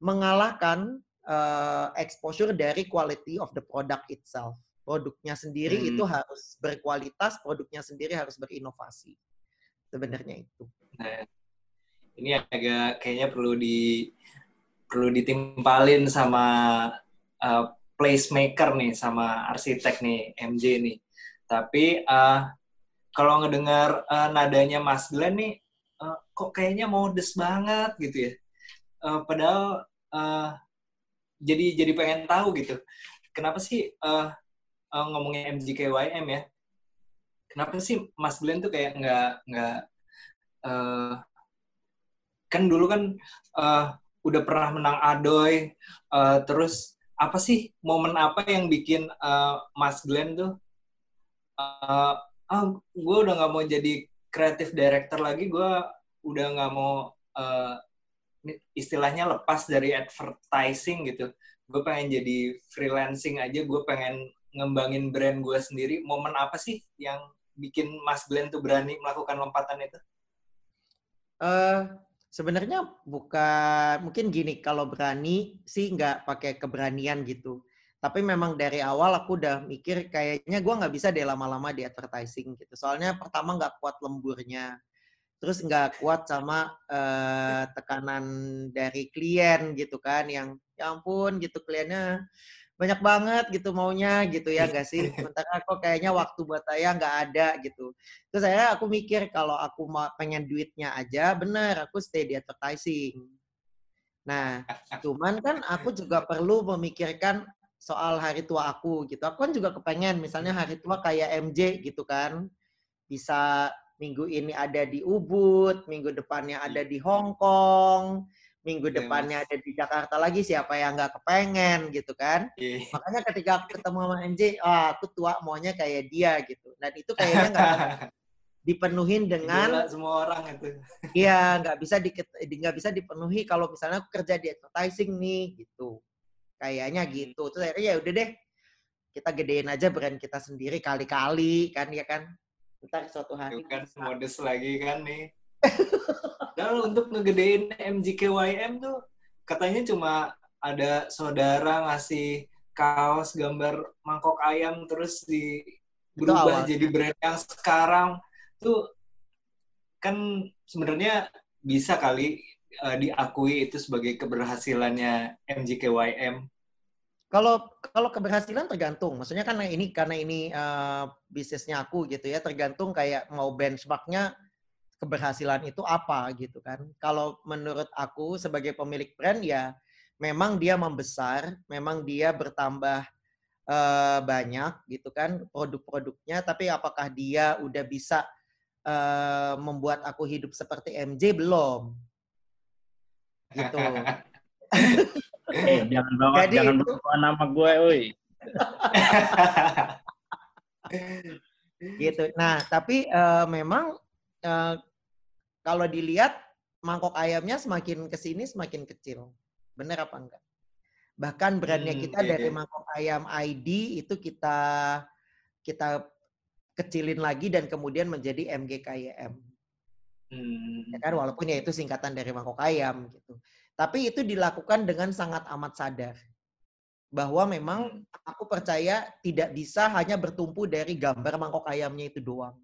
mengalahkan eh, exposure dari quality of the product itself. Produknya sendiri Hmm. itu harus berkualitas, produknya sendiri harus berinovasi. Sebenarnya itu. Nah, ini agak kayaknya perlu di perlu ditimpalin sama uh, placemaker nih, sama arsitek nih, MJ nih. Tapi uh, kalau ngedengar uh, nadanya Mas Glenn nih, uh, kok kayaknya modest banget gitu ya. Uh, padahal uh, jadi jadi pengen tahu gitu. Kenapa sih uh, uh, ngomongin MJKYM ya? Kenapa sih Mas Glenn tuh kayak nggak nggak eh, kan dulu kan eh, udah pernah menang Adoy, eh, terus apa sih momen apa yang bikin eh, Mas Glenn tuh eh, ah gue udah nggak mau jadi kreatif director lagi, gue udah nggak mau ini istilahnya lepas dari advertising gitu. Gue pengen jadi freelancing aja, gue pengen ngembangin brand gue sendiri. Momen apa sih yang bikin Mas Glenn tuh berani melakukan lompatan itu? eh sebenarnya bukan mungkin gini kalau berani sih nggak pakai keberanian gitu. Tapi memang dari awal aku udah mikir kayaknya gue nggak bisa deh lama-lama di advertising gitu. Soalnya pertama nggak kuat lemburnya. Terus nggak kuat sama eh, tekanan dari klien gitu kan yang ya ampun gitu kliennya banyak banget gitu maunya gitu ya nggak sih? Sementara kok kayaknya waktu buat saya nggak ada gitu. Terus akhirnya aku mikir kalau aku mau pengen duitnya aja bener aku stay di advertising. Nah cuman kan aku juga perlu memikirkan soal hari tua aku gitu. Aku kan juga kepengen misalnya hari tua kayak MJ gitu kan. Bisa minggu ini ada di Ubud minggu depannya ada di Hong Kong minggu Iya, depannya Mas. ada di Jakarta lagi siapa yang nggak kepengen gitu kan Iya. makanya ketika aku ketemu sama MJ ah aku tua maunya kayak dia gitu dan itu kayaknya nggak dipenuhin dengan Idola semua orang itu. Iya, nggak bisa di nggak bisa dipenuhi kalau misalnya aku kerja di advertising nih gitu. Kayaknya gitu. Terus akhirnya ya udah deh. Kita gedein aja brand kita sendiri kali-kali kan ya kan. Ntar suatu hari Itu kan modest lagi kan nih. Dan untuk ngegedein MJKYM tuh katanya cuma ada saudara ngasih kaos gambar mangkok ayam terus di berubah jadi brand yang sekarang tuh kan sebenarnya bisa kali eh, diakui itu sebagai keberhasilannya MJKYM. Kalau kalau keberhasilan tergantung. Maksudnya kan ini karena ini eh, bisnisnya aku gitu ya, tergantung kayak mau benchmarknya keberhasilan itu apa gitu kan. Kalau menurut aku sebagai pemilik brand ya memang dia membesar, memang dia bertambah eh, banyak gitu kan produk-produknya, tapi apakah dia udah bisa eh, membuat aku hidup seperti MJ belum? Gitu. Eh, jangan bawa Jadi jangan itu- bawa nama gue, woi. gitu. Nah, tapi uh, memang uh, kalau dilihat mangkok ayamnya semakin ke sini semakin kecil. Benar apa enggak? Bahkan brandnya hmm, kita iya, dari iya. mangkok ayam ID itu kita kita kecilin lagi dan kemudian menjadi MGKYM. Hmm. Ya kan walaupun ya itu singkatan dari mangkok ayam gitu. Tapi itu dilakukan dengan sangat amat sadar bahwa memang hmm. aku percaya tidak bisa hanya bertumpu dari gambar mangkok ayamnya itu doang.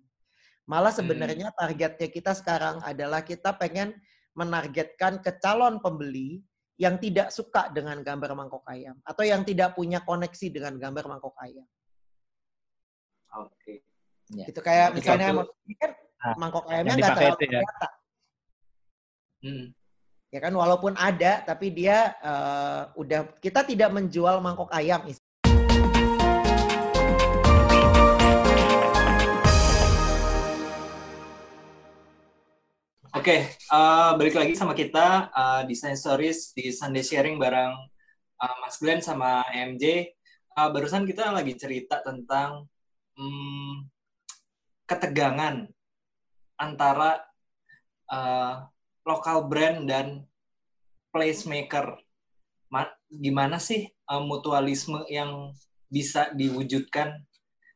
Malah hmm. sebenarnya targetnya kita sekarang adalah kita pengen menargetkan ke calon pembeli yang tidak suka dengan gambar mangkok ayam atau yang tidak punya koneksi dengan gambar mangkok ayam. Oke. Okay. Ya. Itu kayak misalnya kan ah, mangkok ayamnya nggak terlalu ya. Hmm. Ya kan walaupun ada tapi dia uh, udah kita tidak menjual mangkok ayam. Oke, okay, uh, balik lagi sama kita uh, Design Stories di Sunday Sharing bareng uh, Mas Glenn sama MJ. Uh, barusan kita lagi cerita tentang um, ketegangan antara uh, lokal brand dan placemaker. Ma gimana sih uh, mutualisme yang bisa diwujudkan?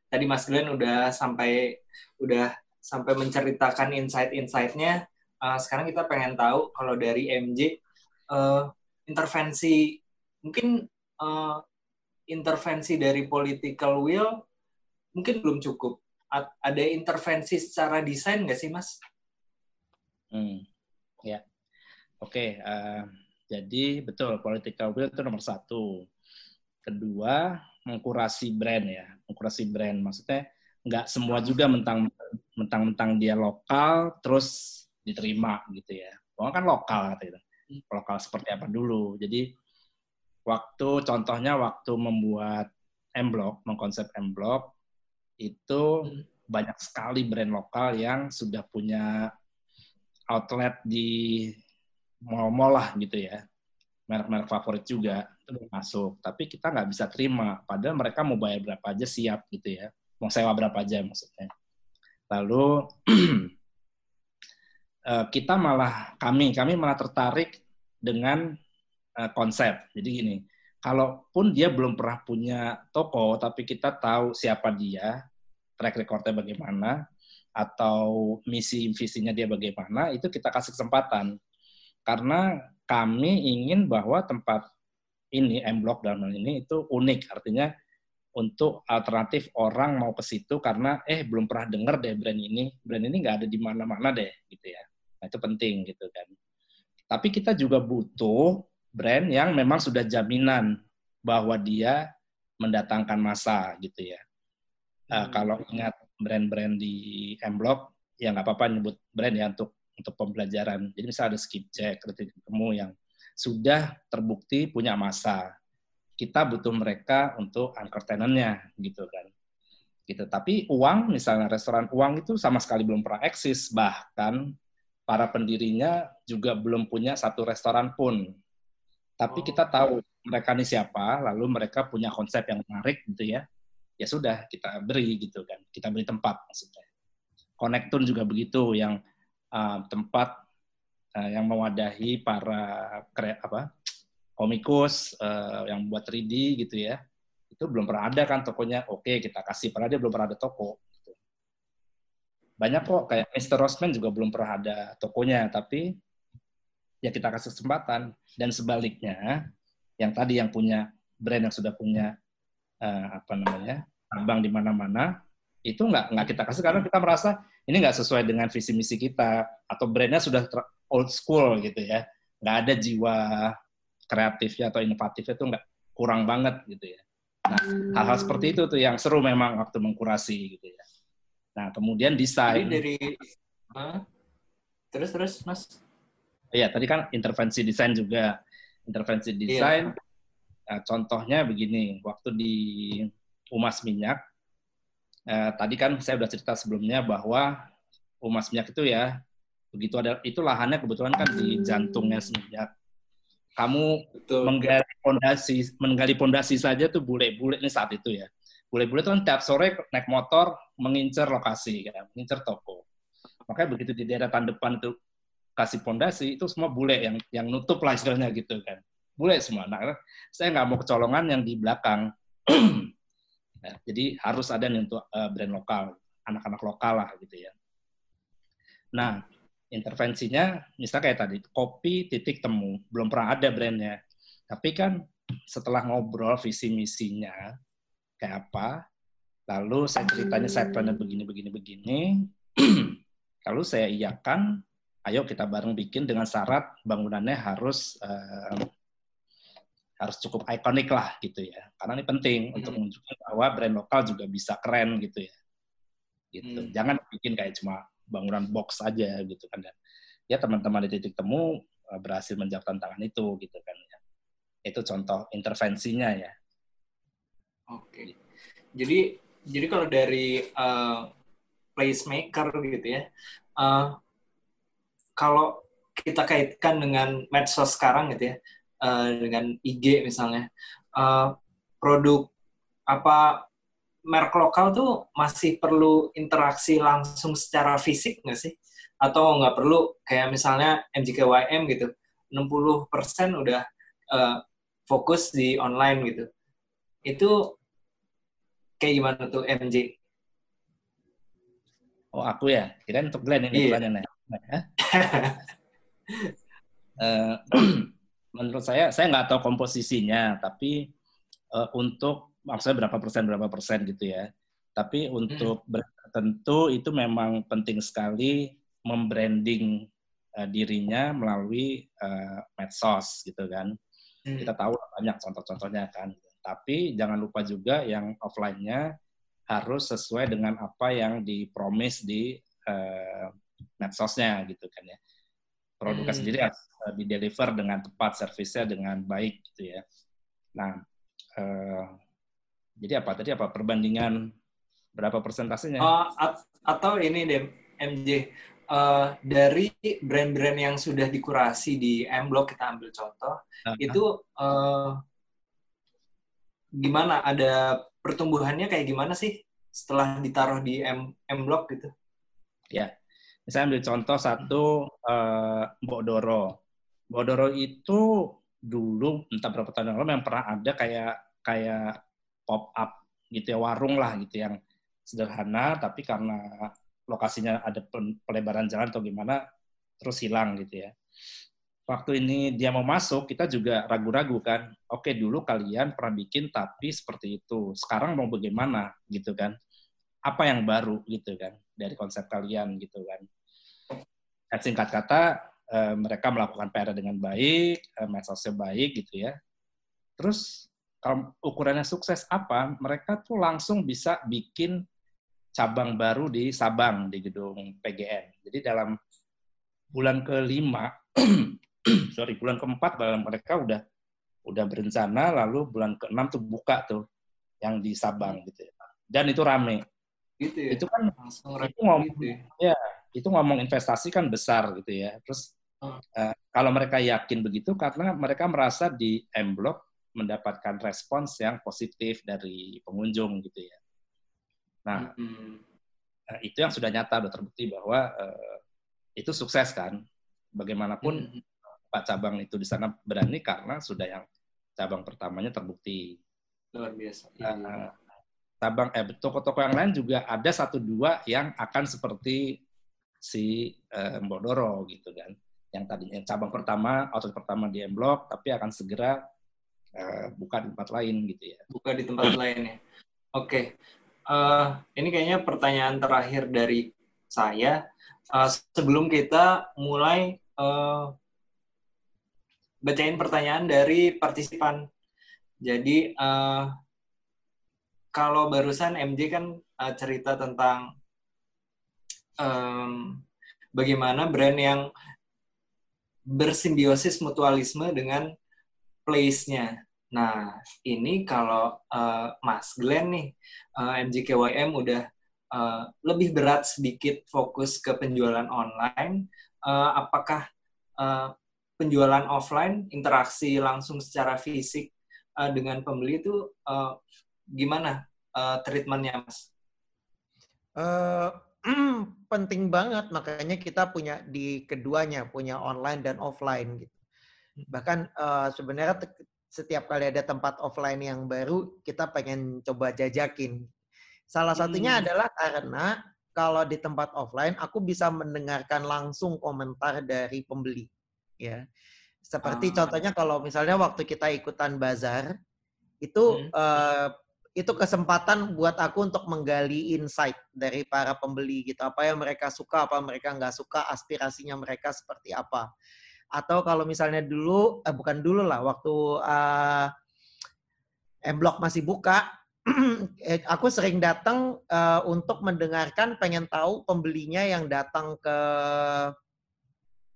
Tadi Mas Glenn udah sampai udah sampai menceritakan insight-insightnya. Uh, sekarang kita pengen tahu kalau dari MJ uh, intervensi mungkin uh, intervensi dari political will mungkin belum cukup ada intervensi secara desain nggak sih, Mas? Hmm, ya. Oke, okay, uh, eh, jadi betul political will itu nomor satu. Kedua, mengkurasi brand ya, mengkurasi brand. Maksudnya nggak semua juga mentang mentang dia lokal terus diterima gitu ya. Pokoknya kan lokal gitu. Lokal seperti apa dulu. Jadi waktu contohnya waktu membuat M Block, mengkonsep M Block, itu hmm. banyak sekali brand lokal yang sudah punya outlet di mall-mall lah gitu ya. Merek-merek favorit juga itu masuk. Tapi kita nggak bisa terima. Padahal mereka mau bayar berapa aja siap gitu ya. Mau sewa berapa aja maksudnya. Lalu kita malah kami kami malah tertarik dengan eh, konsep. Jadi gini, kalaupun dia belum pernah punya toko, tapi kita tahu siapa dia, track recordnya bagaimana, atau misi visinya dia bagaimana, itu kita kasih kesempatan. Karena kami ingin bahwa tempat ini, M Block dalam hal ini, itu unik. Artinya untuk alternatif orang mau ke situ karena eh belum pernah dengar deh brand ini, brand ini nggak ada di mana-mana deh gitu ya. Nah, itu penting gitu kan. Tapi kita juga butuh brand yang memang sudah jaminan bahwa dia mendatangkan masa gitu ya. Uh, kalau ingat brand-brand di M Block, ya nggak apa-apa nyebut brand ya untuk untuk pembelajaran. Jadi misalnya ada Skipjack, Kritik Temu yang sudah terbukti punya masa. Kita butuh mereka untuk anchor tenant-nya gitu kan. Gitu. Tapi uang, misalnya restoran uang itu sama sekali belum pernah eksis. Bahkan para pendirinya juga belum punya satu restoran pun tapi oh. kita tahu mereka ini siapa, lalu mereka punya konsep yang menarik gitu ya. Ya sudah kita beri gitu kan, kita beri tempat maksudnya. Konektun juga begitu yang uh, tempat uh, yang mewadahi para kre, apa komikus uh, yang buat 3D gitu ya. Itu belum pernah ada kan tokonya. Oke, kita kasih padahal dia belum pernah ada toko. Banyak kok kayak Mr. Rosman juga belum pernah ada tokonya, tapi ya kita kasih kesempatan. Dan sebaliknya yang tadi yang punya brand yang sudah punya uh, apa namanya abang di mana-mana itu nggak nggak kita kasih karena kita merasa ini nggak sesuai dengan visi misi kita atau brandnya sudah old school gitu ya. Nggak ada jiwa kreatifnya atau inovatifnya itu nggak kurang banget gitu ya. Nah hal-hal seperti itu tuh yang seru memang waktu mengkurasi gitu ya nah kemudian desain dari huh? terus terus mas Iya, tadi kan intervensi desain juga. Intervensi iya. desain, iya. nah, contohnya begini, waktu di Umas Minyak, eh, tadi kan saya sudah cerita sebelumnya bahwa Umas Minyak itu ya, begitu ada, itu lahannya kebetulan kan di jantungnya seminyak. Kamu Betul. menggali pondasi, menggali pondasi saja tuh bule-bule nih saat itu ya. bule-bule itu kan tiap sore naik motor mengincar lokasi, kan, mengincar toko. Makanya begitu di daerah depan itu kasih pondasi, itu semua bule yang yang nutup lah istilahnya gitu kan. Bule semua. Nah, saya nggak mau kecolongan yang di belakang. nah, jadi harus ada yang untuk uh, brand lokal, anak-anak lokal lah gitu ya. Nah, intervensinya misalnya kayak tadi, kopi titik temu, belum pernah ada brandnya. Tapi kan setelah ngobrol visi misinya, kayak apa, lalu saya ceritanya saya plannya begini, begini, begini, lalu saya iakan, ayo kita bareng bikin dengan syarat bangunannya harus uh, harus cukup ikonik lah gitu ya, karena ini penting hmm. untuk menunjukkan bahwa brand lokal juga bisa keren gitu ya, gitu. Hmm. Jangan bikin kayak cuma bangunan box aja gitu kan dan ya teman-teman di titik temu eh, berhasil menjawab tantangan itu gitu kan ya. Itu contoh intervensinya ya. Oke. Jadi jadi kalau dari uh, placemaker gitu ya, uh, kalau kita kaitkan dengan medsos sekarang gitu ya, uh, dengan IG misalnya, uh, produk apa merek lokal tuh masih perlu interaksi langsung secara fisik nggak sih? Atau nggak perlu kayak misalnya MJKYM gitu, 60% udah uh, fokus di online gitu. Itu Kayak gimana tuh MJ? Oh aku ya, kira untuk Glenn ini yeah. pertanyaannya. uh, menurut saya, saya nggak tahu komposisinya, tapi uh, untuk maksudnya berapa persen berapa persen gitu ya. Tapi untuk hmm. tentu itu memang penting sekali membranding uh, dirinya melalui uh, medsos gitu kan. Hmm. Kita tahu banyak contoh-contohnya kan. Tapi jangan lupa juga yang offline-nya harus sesuai dengan apa yang dipromis di uh, medsosnya gitu kan ya. Produknya hmm. sendiri harus uh, di-deliver dengan tepat, servisnya dengan baik gitu ya. Nah, uh, jadi apa tadi apa perbandingan berapa persentasenya? Uh, atau ini deh MJ uh, dari brand-brand yang sudah dikurasi di M Block kita ambil contoh uh -huh. itu uh, gimana ada pertumbuhannya kayak gimana sih setelah ditaruh di M, M Block gitu? Ya, saya ambil contoh satu uh, Mbok Doro. Mbok Doro itu dulu entah berapa tahun yang lalu yang pernah ada kayak kayak pop up gitu ya warung lah gitu yang sederhana tapi karena lokasinya ada pelebaran jalan atau gimana terus hilang gitu ya waktu ini dia mau masuk, kita juga ragu-ragu kan. Oke, dulu kalian pernah bikin tapi seperti itu. Sekarang mau bagaimana gitu kan? Apa yang baru gitu kan dari konsep kalian gitu kan. Dan singkat kata, eh, mereka melakukan PR dengan baik, eh, medsosnya baik gitu ya. Terus kalau ukurannya sukses apa? Mereka tuh langsung bisa bikin cabang baru di Sabang di gedung PGN. Jadi dalam bulan kelima sorry bulan keempat mereka udah udah berencana lalu bulan keenam tuh buka tuh yang di Sabang gitu ya. dan itu rame gitu ya? itu kan itu ngomong gitu ya? ya itu ngomong investasi kan besar gitu ya terus hmm. uh, kalau mereka yakin begitu karena mereka merasa di M Block mendapatkan respons yang positif dari pengunjung gitu ya nah hmm. uh, itu yang sudah nyata sudah terbukti bahwa uh, itu sukses kan bagaimanapun hmm Pak cabang itu di sana berani karena sudah yang cabang pertamanya terbukti. Luar biasa. Uh, cabang eh toko-toko yang lain juga ada satu dua yang akan seperti si uh, Mbok Doro gitu kan. Yang tadinya cabang pertama, outlet pertama di M Block, tapi akan segera uh, buka di tempat lain gitu ya. Buka di tempat lain ya. Oke. Okay. Uh, ini kayaknya pertanyaan terakhir dari saya. Uh, sebelum kita mulai uh, bacain pertanyaan dari partisipan. Jadi uh, kalau barusan MJ kan uh, cerita tentang um, bagaimana brand yang bersimbiosis mutualisme dengan place-nya. Nah, ini kalau uh, Mas Glenn nih, uh, MJKYM udah uh, lebih berat sedikit fokus ke penjualan online. Uh, apakah uh, penjualan offline, interaksi langsung secara fisik uh, dengan pembeli itu uh, gimana uh, treatmentnya, Mas? Uh, penting banget, makanya kita punya di keduanya, punya online dan offline gitu. Bahkan uh, sebenarnya setiap kali ada tempat offline yang baru, kita pengen coba jajakin. Salah satunya hmm. adalah karena kalau di tempat offline aku bisa mendengarkan langsung komentar dari pembeli ya seperti ah. contohnya kalau misalnya waktu kita ikutan bazar itu hmm. uh, itu kesempatan buat aku untuk menggali insight dari para pembeli gitu apa yang mereka suka apa mereka nggak suka aspirasinya mereka seperti apa atau kalau misalnya dulu eh, bukan dulu lah waktu uh, M Block masih buka Eh, aku sering datang uh, untuk mendengarkan, pengen tahu pembelinya yang datang ke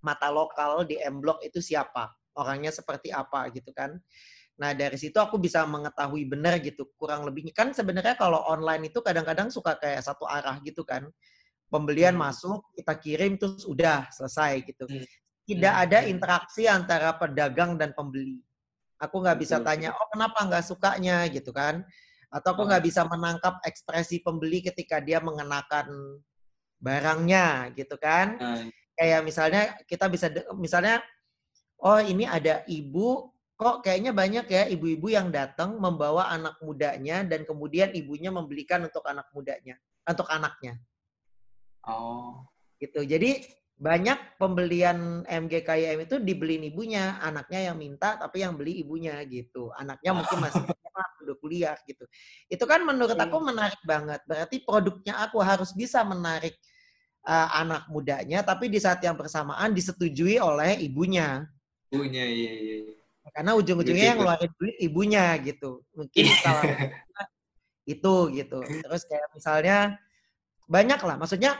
mata lokal di M Block itu siapa, orangnya seperti apa gitu kan. Nah dari situ aku bisa mengetahui benar gitu, kurang lebihnya kan sebenarnya kalau online itu kadang-kadang suka kayak satu arah gitu kan. Pembelian hmm. masuk, kita kirim terus udah selesai gitu. Hmm. Tidak hmm. ada interaksi antara pedagang dan pembeli. Aku nggak bisa tanya, oh kenapa nggak sukanya gitu kan atau aku nggak bisa menangkap ekspresi pembeli ketika dia mengenakan barangnya gitu kan hmm. Kayak misalnya kita bisa misalnya oh ini ada ibu kok kayaknya banyak ya ibu-ibu yang datang membawa anak mudanya dan kemudian ibunya membelikan untuk anak mudanya untuk anaknya oh gitu jadi banyak pembelian MGKIM itu dibeliin ibunya, anaknya yang minta tapi yang beli ibunya gitu. Anaknya mungkin masih udah kuliah gitu. Itu kan menurut aku menarik banget. Berarti produknya aku harus bisa menarik uh, anak mudanya tapi di saat yang bersamaan disetujui oleh ibunya. Ibunya iya iya. Karena ujung-ujungnya yang ngeluarin duit ibunya gitu. Mungkin kalau itu gitu. Terus kayak misalnya banyak lah. Maksudnya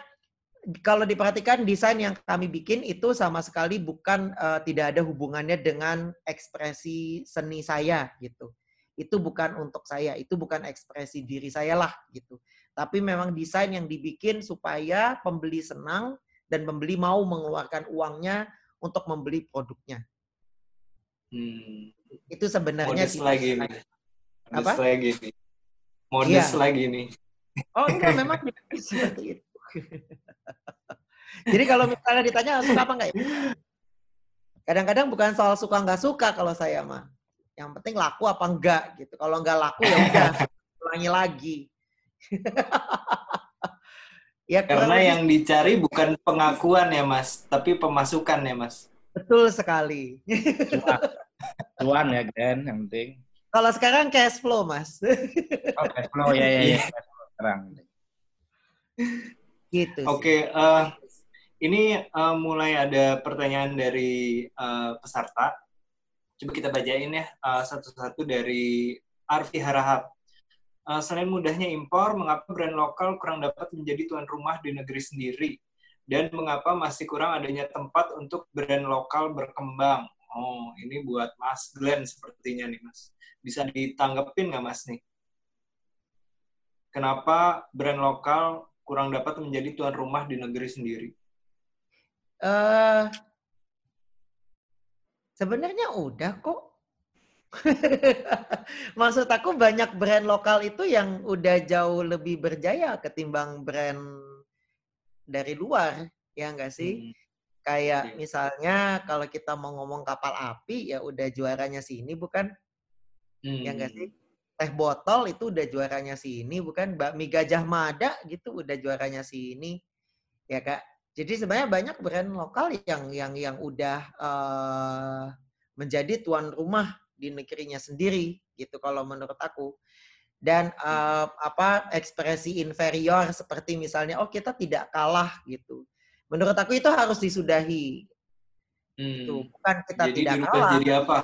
kalau diperhatikan desain yang kami bikin itu sama sekali bukan uh, tidak ada hubungannya dengan ekspresi seni saya gitu. Itu bukan untuk saya, itu bukan ekspresi diri saya lah gitu. Tapi memang desain yang dibikin supaya pembeli senang dan pembeli mau mengeluarkan uangnya untuk membeli produknya. Hmm. Itu sebenarnya modest lagi nih. Apa? lagi nih. Modest iya. lagi nih. Oh enggak, memang seperti itu. Jadi kalau misalnya ditanya suka apa enggak ya? Kadang-kadang bukan soal suka nggak suka kalau saya mah. Yang penting laku apa enggak gitu. Kalau enggak laku ya udah ulangi lagi. ya karena yang dicari bukan pengakuan ya mas, tapi pemasukan ya mas. Betul sekali. Cuan ya Gen, yang penting. Kalau sekarang cash flow mas. oh cash flow ya ya ya. Sekarang. Gitu. Oke, okay, uh, eh, ini uh, mulai ada pertanyaan dari uh, peserta. Coba kita bacain ya uh, satu-satu dari Arfi Harahap. Uh, selain mudahnya impor, mengapa brand lokal kurang dapat menjadi tuan rumah di negeri sendiri? Dan mengapa masih kurang adanya tempat untuk brand lokal berkembang? Oh, ini buat Mas Glenn sepertinya nih, Mas. Bisa ditanggepin nggak, Mas, nih? Kenapa brand lokal kurang dapat menjadi tuan rumah di negeri sendiri? Uh, sebenarnya udah kok. Maksud aku banyak brand lokal itu yang udah jauh lebih berjaya ketimbang brand dari luar, ya enggak sih? Hmm. Kayak yeah. misalnya kalau kita mau ngomong kapal api, ya udah juaranya sini bukan? Hmm. Ya enggak sih? teh botol itu udah juaranya si ini bukan bakmi gajah mada gitu udah juaranya si ini ya kak jadi sebenarnya banyak brand lokal yang yang yang udah uh, menjadi tuan rumah di negerinya sendiri gitu kalau menurut aku dan uh, apa ekspresi inferior seperti misalnya oh kita tidak kalah gitu menurut aku itu harus disudahi gitu. hmm. itu bukan kita jadi tidak kalah jadi apa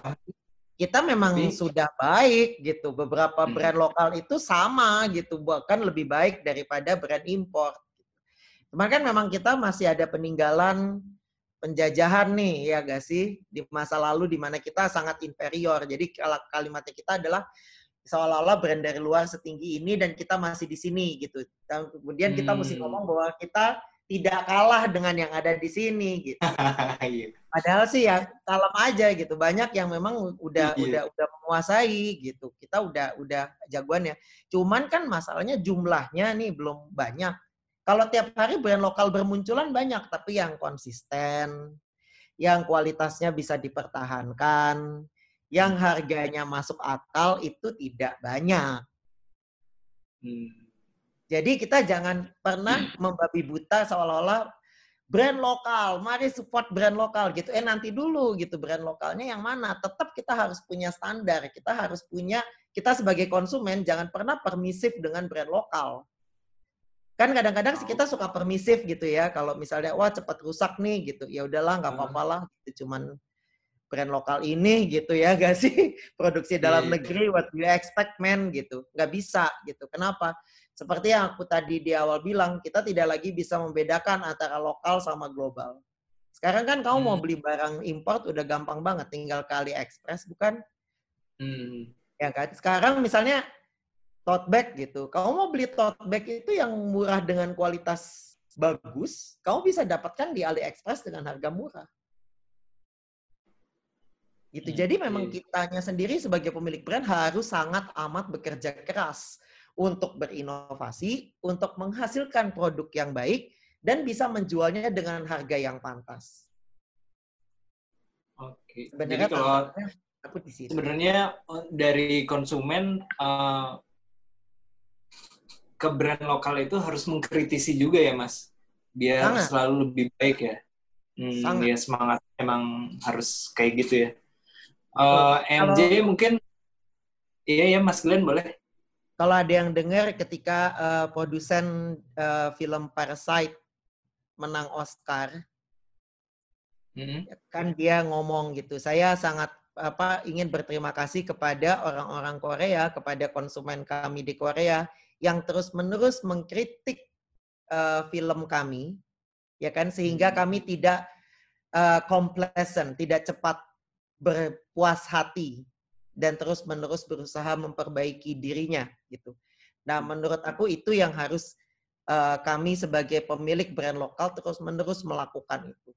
kita memang Tapi, sudah baik gitu. Beberapa hmm. brand lokal itu sama gitu, bahkan lebih baik daripada brand impor. Cuman kan memang kita masih ada peninggalan penjajahan nih ya gak sih di masa lalu di mana kita sangat inferior. Jadi kalimatnya kita adalah seolah-olah brand dari luar setinggi ini dan kita masih di sini gitu. Dan kemudian kita hmm. mesti ngomong bahwa kita tidak kalah dengan yang ada di sini gitu. Iya. Padahal sih ya kalem aja gitu. Banyak yang memang udah Iya. udah udah menguasai gitu. Kita udah udah jagoannya. Cuman kan masalahnya jumlahnya nih belum banyak. Kalau tiap hari brand lokal bermunculan banyak, tapi yang konsisten, yang kualitasnya bisa dipertahankan, yang harganya masuk akal itu tidak banyak. Hmm. Jadi kita jangan pernah membabi buta seolah-olah brand lokal, mari support brand lokal gitu. Eh nanti dulu gitu brand lokalnya yang mana? Tetap kita harus punya standar, kita harus punya kita sebagai konsumen jangan pernah permisif dengan brand lokal. Kan kadang-kadang sih kita suka permisif gitu ya. Kalau misalnya wah cepat rusak nih gitu, ya udahlah nggak Hmm. apa-apa lah. Itu cuman brand lokal ini gitu ya, gak sih? Produksi dalam Iya. negeri, what you expect man gitu. Nggak bisa gitu. Kenapa? Seperti yang aku tadi di awal bilang, kita tidak lagi bisa membedakan antara lokal sama global. Sekarang kan kamu mau Hmm. beli barang import udah gampang banget, tinggal ke AliExpress, bukan? Hmm. Ya kan? Sekarang misalnya tote bag gitu. Kamu mau beli tote bag itu yang murah dengan kualitas bagus, kamu bisa dapatkan di AliExpress dengan harga murah. Gitu. Hmm, Jadi memang kitanya sendiri sebagai pemilik brand harus sangat amat bekerja keras untuk berinovasi, untuk menghasilkan produk yang baik dan bisa menjualnya dengan harga yang pantas. Oke. Sebenarnya Jadi kalau aku di situ. sebenarnya eh, dari konsumen eh, ke brand lokal itu harus mengkritisi juga ya mas biar Sangat. selalu lebih baik ya hmm, Sangat. ya semangat emang harus kayak gitu ya Eh, MJ mungkin iya ya mas Glenn boleh Kalau ada yang dengar ketika eh, produsen eh, film Parasite menang Oscar, Hmm. kan dia ngomong gitu saya sangat apa ingin berterima kasih kepada orang-orang Korea kepada konsumen kami di Korea yang terus menerus mengkritik eh, film kami ya kan? Sehingga Hmm. kami tidak eh, complacent tidak cepat berpuas hati dan terus menerus berusaha memperbaiki dirinya gitu. Nah menurut aku itu yang harus eh, kami sebagai pemilik brand lokal terus menerus melakukan itu.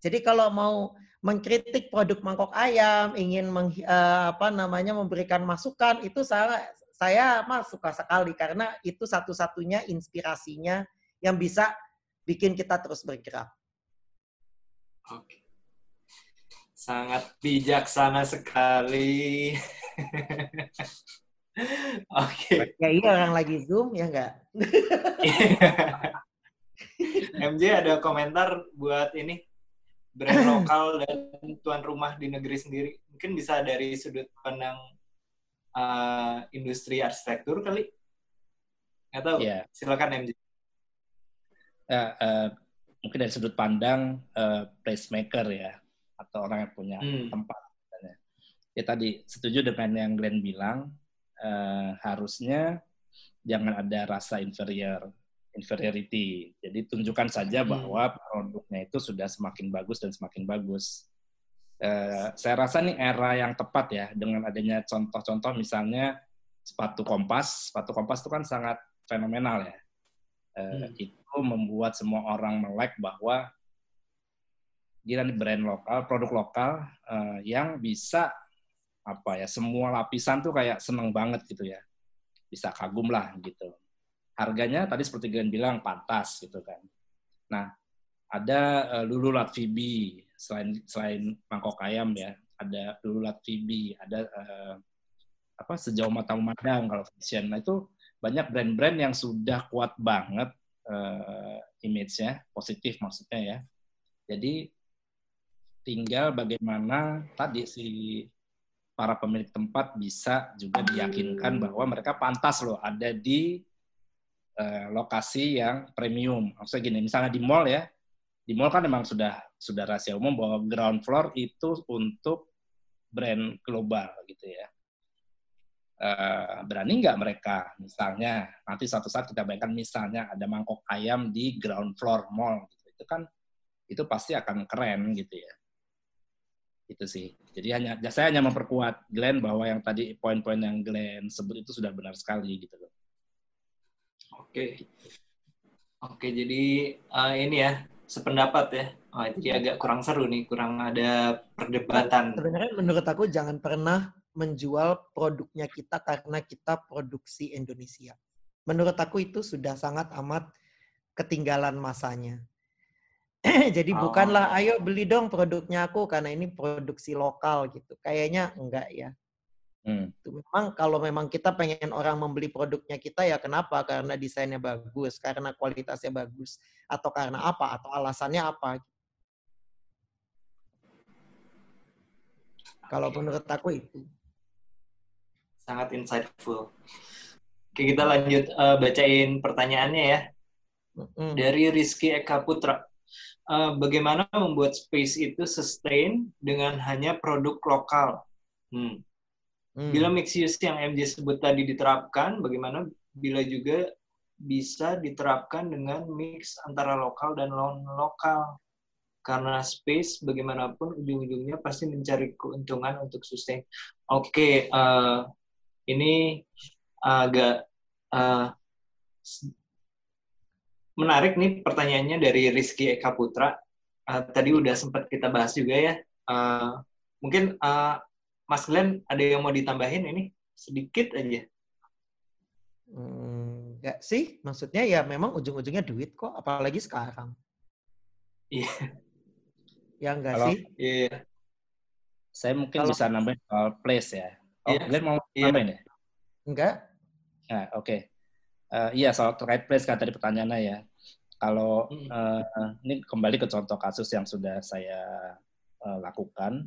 Jadi kalau mau mengkritik produk mangkok ayam, ingin meng, eh, apa namanya memberikan masukan, itu saya saya mah suka sekali karena itu satu-satunya inspirasinya yang bisa bikin kita terus bergerak. Oke. Sangat bijaksana sekali. Oke. Ya iya orang lagi zoom ya enggak? MJ ada komentar buat ini brand lokal dan tuan rumah di negeri sendiri. Mungkin bisa dari sudut pandang uh, industri arsitektur kali. Nggak tahu. Iya. Silakan MJ. Ya, eh, mungkin dari sudut pandang eh, placemaker ya atau orang yang punya Hmm. tempat. misalnya. Ya tadi setuju dengan yang Glenn bilang eh, harusnya jangan ada rasa inferior inferiority. Jadi tunjukkan saja Hmm. bahwa produknya itu sudah semakin bagus dan semakin bagus. Eh, saya rasa nih era yang tepat ya dengan adanya contoh-contoh misalnya sepatu kompas. Sepatu kompas itu kan sangat fenomenal ya. Eh, Hmm. Itu membuat semua orang melek bahwa gila nih brand lokal, produk lokal eh, yang bisa apa ya semua lapisan tuh kayak seneng banget gitu ya, bisa kagum lah gitu. Harganya tadi seperti Glenn bilang pantas gitu kan. Nah ada Lulu Latvibi selain selain mangkok ayam ya, ada Lulu Latvibi, ada eh, apa sejauh mata memandang kalau fashion. Nah itu banyak brand-brand yang sudah kuat banget eh, image-nya, positif maksudnya ya. Jadi tinggal bagaimana tadi si para pemilik tempat bisa juga diyakinkan bahwa mereka pantas loh ada di eh, lokasi yang premium. Maksudnya gini, misalnya di mall ya, di mall kan memang sudah sudah rahasia umum bahwa ground floor itu untuk brand global gitu ya. Eh, berani nggak mereka misalnya nanti suatu saat kita bayangkan misalnya ada mangkok ayam di ground floor mall gitu. itu kan itu pasti akan keren gitu ya itu sih jadi hanya saya hanya memperkuat Glenn bahwa yang tadi poin-poin yang Glenn sebut itu sudah benar sekali gitu loh Oke. Oke. Oke, jadi uh, ini ya sependapat ya. Oh, jadi agak kurang seru nih, kurang ada perdebatan. Sebenarnya menurut aku jangan pernah menjual produknya kita karena kita produksi Indonesia. Menurut aku itu sudah sangat amat ketinggalan masanya. Jadi oh. bukanlah ayo beli dong produknya aku karena ini produksi lokal gitu. Kayaknya enggak ya. Hmm. memang kalau memang kita pengen orang membeli produknya kita ya kenapa? Karena desainnya bagus, karena kualitasnya bagus, atau karena apa? Atau alasannya apa? Kalau menurut aku itu. Sangat insightful. Oke, kita lanjut uh, bacain pertanyaannya ya. Mm. Dari Rizky Eka Putra. Uh, bagaimana membuat space itu sustain dengan hanya produk lokal? Hmm. Hmm. Bila mix use yang MJ sebut tadi diterapkan, bagaimana bila juga bisa diterapkan dengan mix antara lokal dan non lokal? Karena space bagaimanapun ujung-ujungnya pasti mencari keuntungan untuk sustain. Oke, okay, uh, eh, ini agak uh, menarik nih pertanyaannya dari Rizky Eka Putra. Uh, tadi udah sempat kita bahas juga ya. Uh, mungkin uh, Mas Glenn ada yang mau ditambahin ini sedikit aja. Hmm, enggak sih, maksudnya ya memang ujung-ujungnya duit kok, apalagi sekarang. Iya. Ya enggak Kalau, sih? Iya. Saya mungkin Kalau, bisa nambahin soal place ya. Oh, iya. Glenn mau iya. nambahin ya? Enggak. Nah, oke. Okay. Uh, iya, soal terkait place kan tadi pertanyaannya ya. Kalau uh, ini kembali ke contoh kasus yang sudah saya uh, lakukan,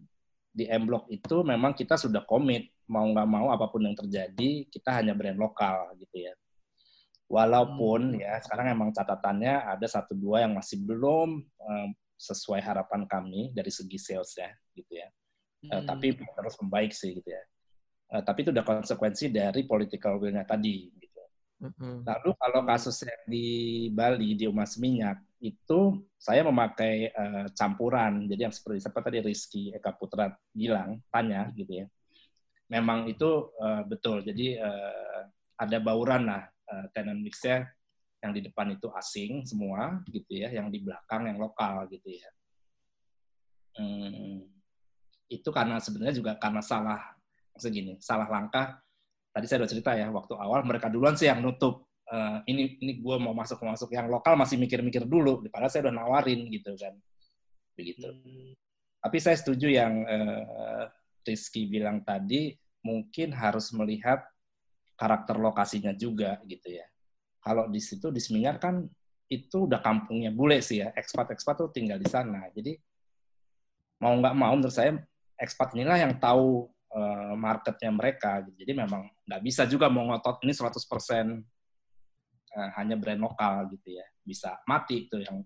di M Block itu memang kita sudah komit mau nggak mau apa pun yang terjadi kita hanya brand lokal gitu ya. Walaupun hmm. ya sekarang emang catatannya ada satu dua yang masih belum um, sesuai harapan kami dari segi sales ya gitu ya. Hmm. Uh, tapi terus membaik sih gitu ya. Uh, tapi itu udah konsekuensi dari political will-nya tadi gitu. Hmm. Lalu kalau kasus yang di Bali di Umas Minyak itu saya memakai uh, campuran. Jadi yang seperti seperti tadi Rizky Eka Putra bilang, tanya gitu ya. Memang itu uh, betul. Jadi uh, ada bauran lah uh, tenant mixnya yang di depan itu asing semua gitu ya, yang di belakang yang lokal gitu ya. Hmm, itu karena sebenarnya juga karena salah segini, salah langkah. Tadi saya udah cerita ya, waktu awal mereka duluan sih yang nutup uh, ini ini gue mau masuk masuk yang lokal masih mikir-mikir dulu padahal saya udah nawarin gitu kan. Begitu. Hmm. tapi saya setuju yang uh, Rizky bilang tadi mungkin harus melihat karakter lokasinya juga gitu ya. Kalau di situ di Seminyak kan itu udah kampungnya bule sih ya. Ekspat-ekspat tuh tinggal di sana. Jadi mau nggak mau menurut saya ekspat inilah yang tahu uh, marketnya mereka gitu. jadi memang nggak bisa juga mau ngotot ini 100% uh, hanya brand lokal gitu ya. Bisa mati tuh yang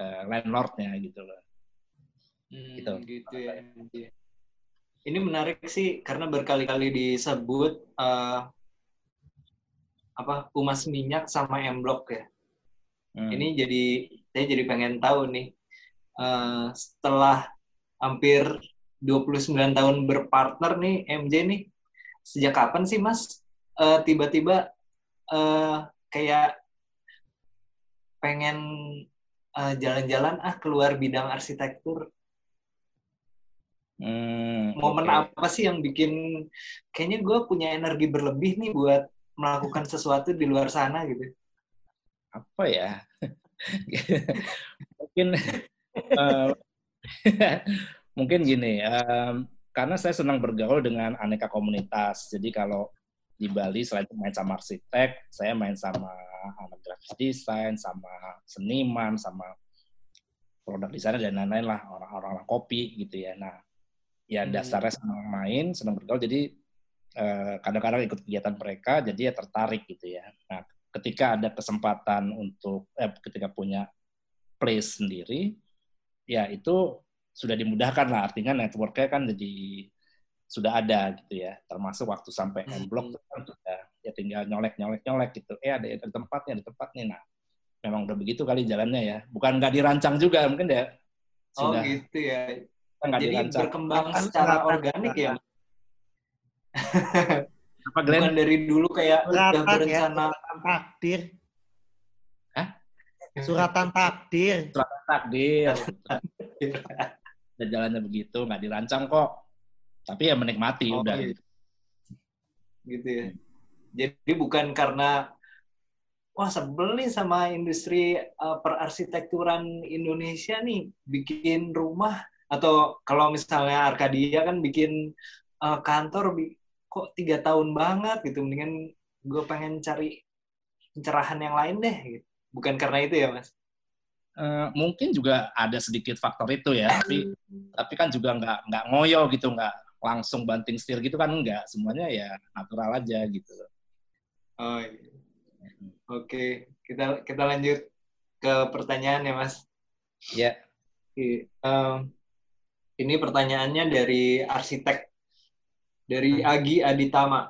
uh, landlordnya gitu loh. Hmm, gitu. gitu ya ini menarik sih karena berkali-kali disebut uh, apa umas minyak sama M Block ya. Hmm. ini jadi saya jadi pengen tahu nih uh, setelah hampir 29 tahun berpartner nih MJ nih sejak kapan sih Mas tiba-tiba uh, kayak pengen eh, jalan-jalan ah keluar bidang arsitektur. Hmm, Momen okay. apa sih yang bikin kayaknya gue punya energi berlebih nih buat melakukan sesuatu di luar sana gitu? Apa ya? mungkin uh, mungkin gini, um, karena saya senang bergaul dengan aneka komunitas. Jadi kalau di Bali selain main sama arsitek, saya main sama anak grafis desain, sama seniman, sama produk desainer dan lain-lain lah orang-orang kopi gitu ya. Nah, ya hmm. dasarnya senang main, senang bergaul, jadi eh, kadang-kadang ikut kegiatan mereka, jadi ya tertarik gitu ya. Nah, ketika ada kesempatan untuk, eh, ketika punya place sendiri, ya itu sudah dimudahkan lah. Artinya networknya kan jadi sudah ada gitu ya termasuk waktu sampai M block hmm. kan sudah ya tinggal nyolek nyolek nyolek gitu eh ada ada tempatnya ada tempatnya nah memang udah begitu kali jalannya ya bukan nggak dirancang juga mungkin ya oh gitu ya nggak jadi dirancang. berkembang secara organik ya apa Glenn? bukan dari dulu kayak udah berencana ya, takdir Hah? Suratan takdir. Suratan takdir. Dan jalannya begitu, nggak dirancang kok. Tapi ya menikmati Oh, udah. iya. gitu ya. Jadi bukan karena wah sebel nih sama industri uh, perarsitekturan Indonesia nih bikin rumah atau kalau misalnya Arkadia kan bikin uh, kantor bi- kok tiga tahun banget gitu mendingan gue pengen cari pencerahan yang lain deh gitu. bukan karena itu ya mas Eh, mungkin juga ada sedikit faktor itu ya, tapi tapi kan juga nggak nggak ngoyo gitu, nggak langsung banting setir gitu kan nggak. Semuanya ya natural aja gitu. oh iya. oke kita kita lanjut ke pertanyaan ya mas Ya. Oke, em, ini pertanyaannya dari arsitek dari Agi Aditama.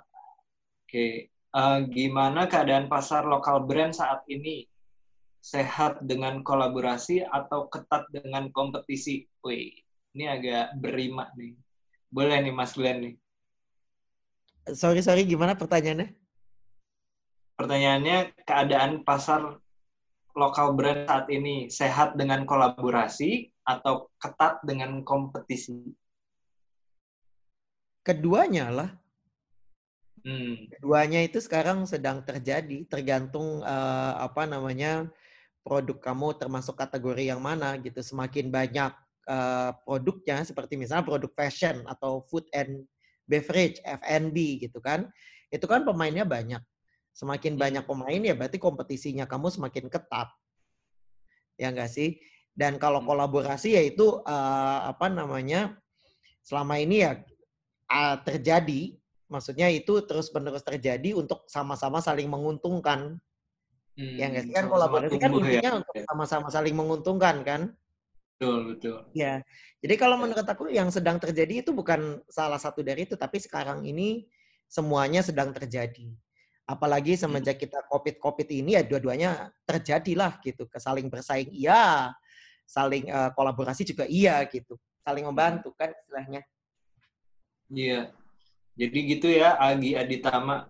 Oke, eh, gimana keadaan pasar lokal brand saat ini? Sehat dengan kolaborasi atau ketat dengan kompetisi? Wih, ini agak berima nih. Boleh nih Mas Glenn nih. Sorry, sorry, gimana pertanyaannya? Pertanyaannya keadaan pasar lokal brand saat ini sehat dengan kolaborasi atau ketat dengan kompetisi? Keduanya lah. Hmm. Keduanya itu sekarang sedang terjadi, tergantung eh, apa namanya produk kamu termasuk kategori yang mana gitu. Semakin banyak eh, produknya, seperti misalnya produk fashion atau food and beverage (F&B) gitu kan, itu kan pemainnya banyak. Semakin banyak pemain ya berarti kompetisinya kamu semakin ketat, ya enggak sih? Dan kalau kolaborasi yaitu eh, apa namanya selama ini ya ah, terjadi maksudnya itu terus-menerus terjadi untuk sama-sama saling menguntungkan. Ya nggak sih? Kan sama-sama kolaborasi kan ya. intinya untuk sama-sama saling menguntungkan kan? Betul, betul. Ya. Jadi kalau menurut aku yang sedang terjadi itu bukan salah satu dari itu, tapi sekarang ini semuanya sedang terjadi. Apalagi semenjak kita COVID-COVID ini ya dua-duanya terjadilah gitu. Saling bersaing iya, saling eh, kolaborasi juga iya gitu. Saling membantu kan istilahnya. Iya. Jadi gitu ya, Agi Aditama.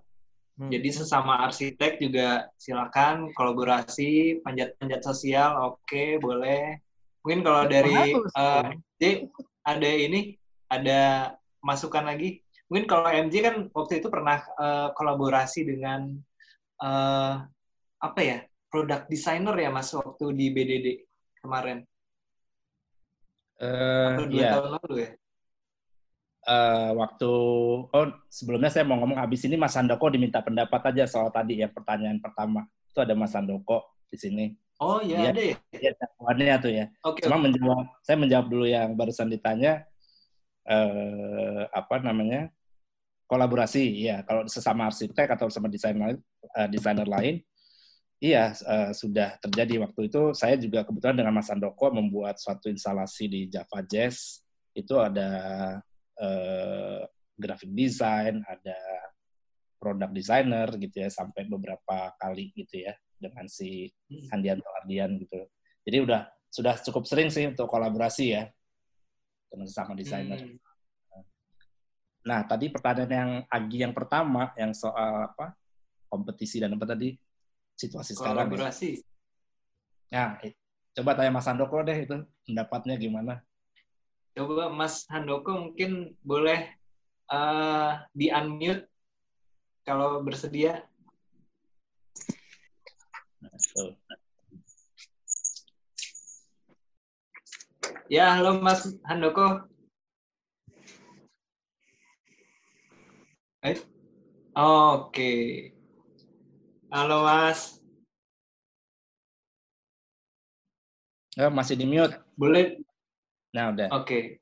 Hmm. Jadi sesama arsitek juga silakan kolaborasi, panjat-panjat sosial, oke, boleh. Mungkin kalau dari eh. MJ ada ini, ada masukan lagi. Mungkin kalau MJ kan waktu itu pernah eh, kolaborasi dengan eh, apa ya, produk designer ya Mas waktu di BDD kemarin Eh, atau dua ya, tahun lalu ya. eh, waktu oh sebelumnya saya mau ngomong habis ini Mas Handoko diminta pendapat aja soal tadi ya pertanyaan pertama. Itu ada Mas Handoko di sini. Oh iya Iya. ada ya. Jawabannya tuh ya. Oke. Cuma menjawab, saya menjawab dulu yang barusan ditanya eh, apa namanya kolaborasi. Ya, kalau sesama arsitek atau sama desainer eh, desainer lain, iya eh, sudah terjadi waktu itu. Saya juga kebetulan dengan Mas Andoko membuat suatu instalasi di Java Jazz. Itu ada eh, graphic design, ada product designer gitu ya, sampai beberapa kali gitu ya dengan si Handian Ardian gitu. Jadi udah sudah cukup sering sih untuk kolaborasi ya dengan sesama desainer. Hmm. Nah, tadi pertanyaan yang Agi yang pertama yang soal apa? kompetisi dan apa tadi? situasi sekarang. Ya. Kolaborasi. Nah, eh, coba tanya Mas Andoko deh itu pendapatnya gimana? Coba Mas Handoko mungkin boleh eh, di unmute kalau bersedia. Nah. Ya, halo Mas Handoko. Eh? Oke. Halo Mas. Eh, masih di mute. Boleh? Nah, udah. Oke.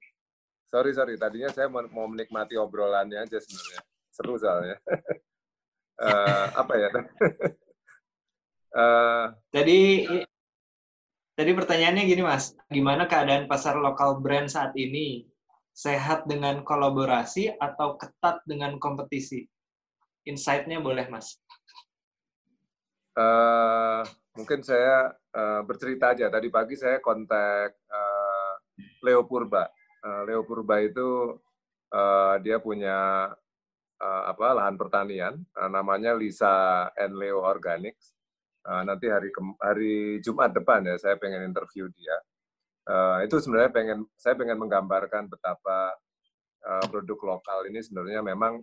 Sorry, sorry. Tadinya saya mau, mau menikmati obrolannya aja sebenarnya. Seru soalnya. Eh, apa ya? Eh, Tadi tadi pertanyaannya gini Mas, gimana keadaan pasar lokal brand saat ini? Sehat dengan kolaborasi atau ketat dengan kompetisi? Insight-nya boleh Mas. eh, mungkin saya eh, bercerita aja. Tadi pagi saya kontak eh, Leo Purba. Eh, Leo Purba itu eh, dia punya eh, apa lahan pertanian, eh, namanya Lisa and Leo Organics. Uh, nanti hari hari Jumat depan ya saya pengen interview dia. Uh, itu sebenarnya pengen saya pengen menggambarkan betapa uh, produk lokal ini sebenarnya memang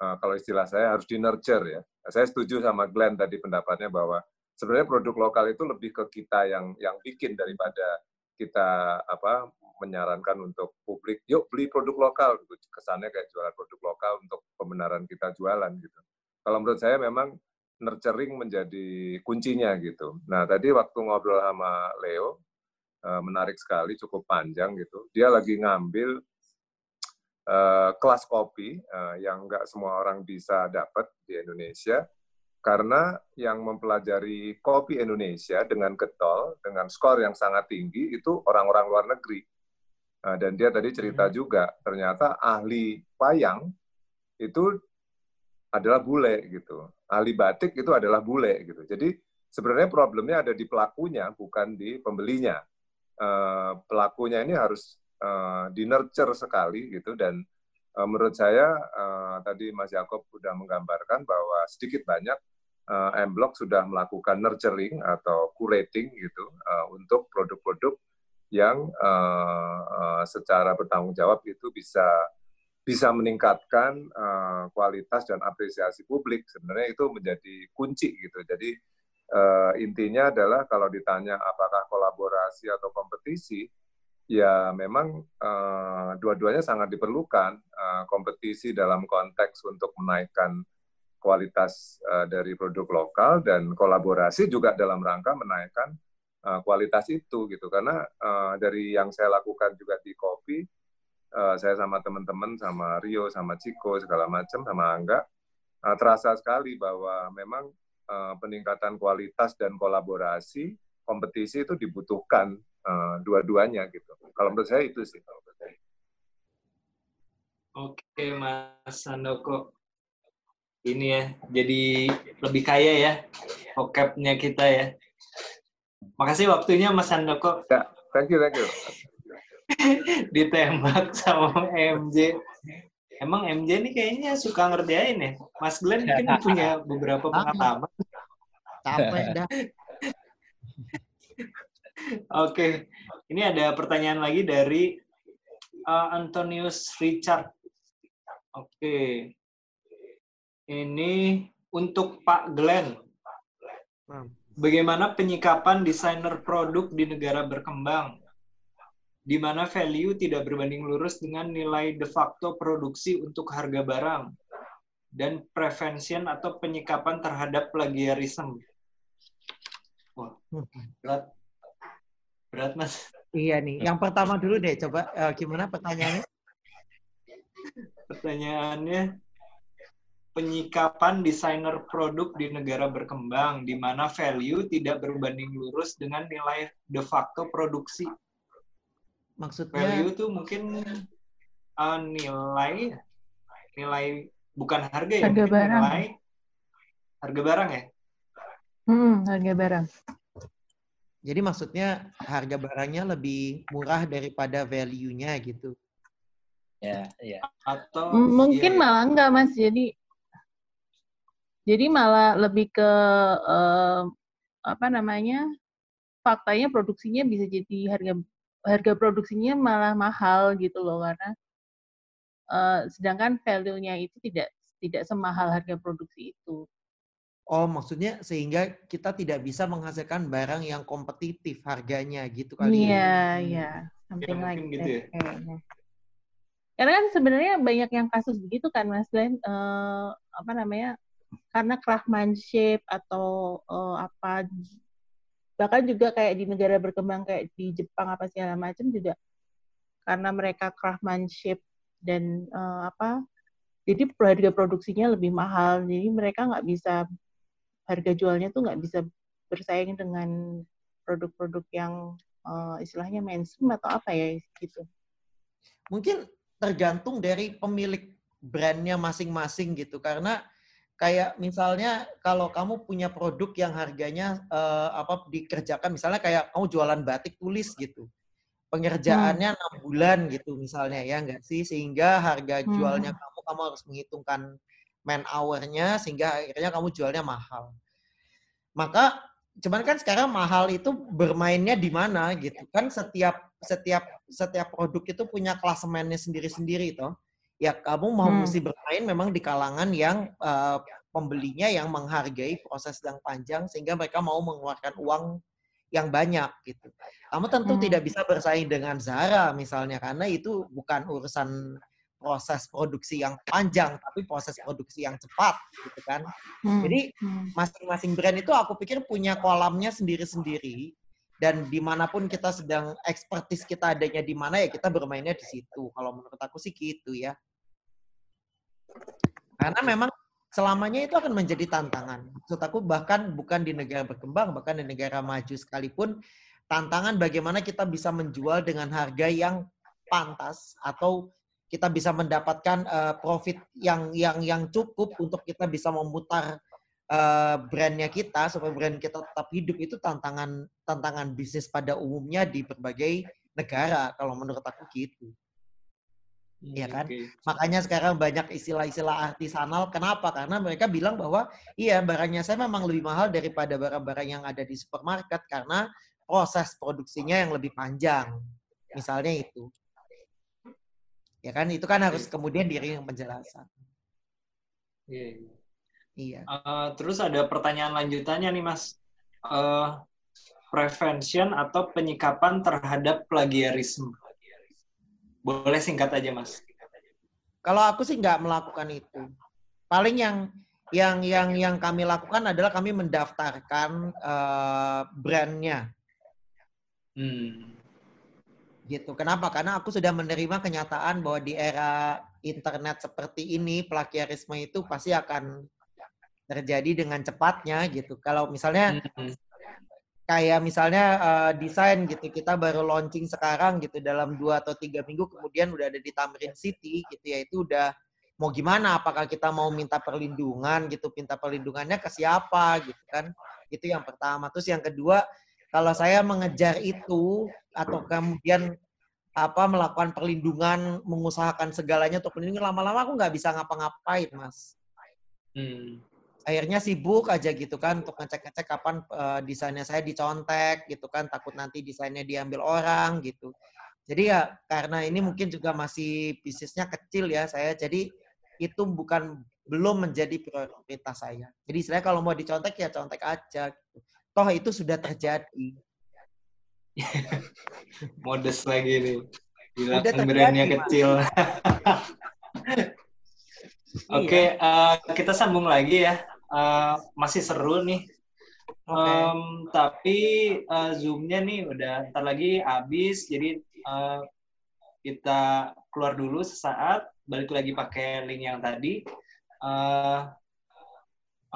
uh, kalau istilah saya harus di nurture ya. Saya setuju sama Glenn tadi pendapatnya bahwa sebenarnya produk lokal itu lebih ke kita yang yang bikin daripada kita apa menyarankan untuk publik yuk beli produk lokal gitu. kesannya kayak jualan produk lokal untuk pembenaran kita jualan gitu kalau menurut saya memang nurturing menjadi kuncinya gitu nah tadi waktu ngobrol sama Leo eh, menarik sekali cukup panjang gitu dia lagi ngambil uh, kelas kopi uh, yang nggak semua orang bisa dapat di Indonesia karena yang mempelajari kopi Indonesia dengan getol, dengan skor yang sangat tinggi, itu orang-orang luar negeri. Nah, dan dia tadi cerita hmm. juga, ternyata ahli wayang itu adalah bule gitu. Ahli batik itu adalah bule gitu. Jadi sebenarnya problemnya ada di pelakunya, bukan di pembelinya. Uh, pelakunya ini harus uh, di nurture sekali gitu dan uh, menurut saya tadi Mas Yakob sudah menggambarkan bahwa sedikit banyak uh, M-Block sudah melakukan nurturing atau curating gitu untuk produk-produk yang secara bertanggung jawab itu bisa bisa meningkatkan uh, kualitas dan apresiasi publik. Sebenarnya itu menjadi kunci gitu. Jadi uh, intinya adalah kalau ditanya apakah kolaborasi atau kompetisi ya memang uh, dua-duanya sangat diperlukan. Uh, kompetisi dalam konteks untuk menaikkan kualitas uh, dari produk lokal dan kolaborasi juga dalam rangka menaikkan uh, kualitas itu gitu. Karena uh, dari yang saya lakukan juga di kopi uh, saya sama teman-teman sama Rio sama Ciko segala macam sama Angga uh, terasa sekali bahwa memang uh, peningkatan kualitas dan kolaborasi kompetisi itu dibutuhkan uh, dua-duanya gitu kalau menurut saya itu sih Oke Mas Sandoko ini ya jadi lebih kaya ya vocabnya kita ya. Makasih waktunya Mas Handoko. Ya, thank you, thank you. Ditembak sama MJ. Emang MJ ini kayaknya suka ngerjain ya. Mas Glenn mungkin punya beberapa pengalaman. Sampai dah. Oke, ini ada pertanyaan lagi dari uh, Antonius Richard. Oke, ini untuk Pak Glenn. Bagaimana penyikapan desainer produk di negara berkembang? Di mana value tidak berbanding lurus dengan nilai de facto produksi untuk harga barang dan prevention atau penyikapan terhadap plagiarisme. Wah, berat. Berat, Mas. Iya nih. Yang pertama dulu deh, coba uh, gimana pertanyaannya? Pertanyaannya, penyikapan desainer produk di negara berkembang, di mana value tidak berbanding lurus dengan nilai de facto produksi. Maksudnya value tuh mungkin uh, nilai nilai bukan harga ya, harga barang. nilai harga barang ya. Hmm, harga barang. Jadi maksudnya harga barangnya lebih murah daripada value-nya gitu. Ya, ya. Atau mungkin ya, malah enggak Mas. Jadi jadi malah lebih ke uh, apa namanya faktanya produksinya bisa jadi harga harga produksinya malah mahal gitu loh karena uh, sedangkan value-nya itu tidak tidak semahal harga produksi itu. Oh, maksudnya sehingga kita tidak bisa menghasilkan barang yang kompetitif harganya gitu kali ya? Iya, iya. Something ya, like gitu ya. Karena kan sebenarnya banyak yang kasus begitu kan, Mas Glenn. Uh, apa namanya? karena craftsmanship atau uh, apa bahkan juga kayak di negara berkembang kayak di Jepang apa segala macam juga karena mereka craftsmanship dan uh, apa jadi harga produksinya lebih mahal. Jadi mereka nggak bisa harga jualnya tuh nggak bisa bersaing dengan produk-produk yang uh, istilahnya mainstream atau apa ya gitu. Mungkin tergantung dari pemilik brandnya masing-masing gitu. Karena kayak misalnya kalau kamu punya produk yang harganya uh, apa dikerjakan misalnya kayak kamu jualan batik tulis gitu pengerjaannya hmm. enam hmm. bulan gitu misalnya ya enggak sih sehingga harga jualnya hmm. kamu kamu harus menghitungkan man hour-nya sehingga akhirnya kamu jualnya mahal maka cuman kan sekarang mahal itu bermainnya di mana gitu kan setiap setiap setiap produk itu punya klasemennya sendiri-sendiri toh ya kamu mau Hmm. mesti bermain memang di kalangan yang uh, pembelinya yang menghargai proses yang panjang sehingga mereka mau mengeluarkan uang yang banyak gitu. Kamu tentu Hmm. tidak bisa bersaing dengan Zara misalnya karena itu bukan urusan proses produksi yang panjang tapi proses produksi yang cepat gitu kan. Hmm. Jadi Hmm. masing-masing brand itu aku pikir punya kolamnya sendiri-sendiri dan di mana pun kita sedang expertise kita adanya di mana ya kita bermainnya di situ. Kalau menurut aku sih gitu ya. Karena memang selamanya itu akan menjadi tantangan. Maksud aku bahkan bukan di negara berkembang, bahkan di negara maju sekalipun tantangan bagaimana kita bisa menjual dengan harga yang pantas atau kita bisa mendapatkan eh, profit yang yang yang cukup untuk kita bisa memutar eh, brandnya kita supaya brand kita tetap hidup itu tantangan tantangan bisnis pada umumnya di berbagai negara kalau menurut aku gitu. Iya kan? Oke. Makanya sekarang banyak istilah-istilah artisanal. Kenapa? Karena mereka bilang bahwa iya barangnya saya memang lebih mahal daripada barang-barang yang ada di supermarket karena proses produksinya yang lebih panjang. Misalnya itu. Ya kan? Itu kan harus kemudian diri yang penjelasan. Iya, iya. Iya. Eh, terus ada pertanyaan lanjutannya nih Mas. Eh, prevention atau penyikapan terhadap plagiarisme. Boleh singkat aja Mas. Kalau aku sih nggak melakukan itu. Paling yang yang yang yang kami lakukan adalah kami mendaftarkan eh, brandnya Hmm. gitu. Kenapa? Karena aku sudah menerima kenyataan bahwa di era internet seperti ini plagiarisme itu pasti akan terjadi dengan cepatnya gitu. Kalau misalnya Hmm. kayak misalnya eh, desain gitu kita baru launching sekarang gitu dalam dua atau tiga minggu kemudian udah ada di Tamrin City gitu ya itu udah mau gimana apakah kita mau minta perlindungan gitu minta perlindungannya ke siapa gitu kan itu yang pertama terus yang kedua kalau saya mengejar itu atau kemudian apa melakukan perlindungan mengusahakan segalanya untuk perlindungan lama-lama aku nggak bisa ngapa-ngapain mas Hmm. Akhirnya sibuk aja gitu kan untuk ngecek-ngecek kapan eh, desainnya saya dicontek gitu kan takut nanti desainnya diambil orang gitu jadi ya karena ini mungkin juga masih bisnisnya kecil ya saya jadi itu bukan belum menjadi prioritas saya jadi saya kalau mau dicontek ya contek aja gitu. toh itu sudah terjadi Modest lagi nih. Bilang Udah terjadi, brandnya Mas. kecil. Oke, eh, kita sambung lagi ya. Eh, masih seru nih. Oke. Em, tapi eh, zoomnya nih udah ntar lagi habis, jadi eh, kita keluar dulu sesaat, balik lagi pakai link yang tadi. Eh,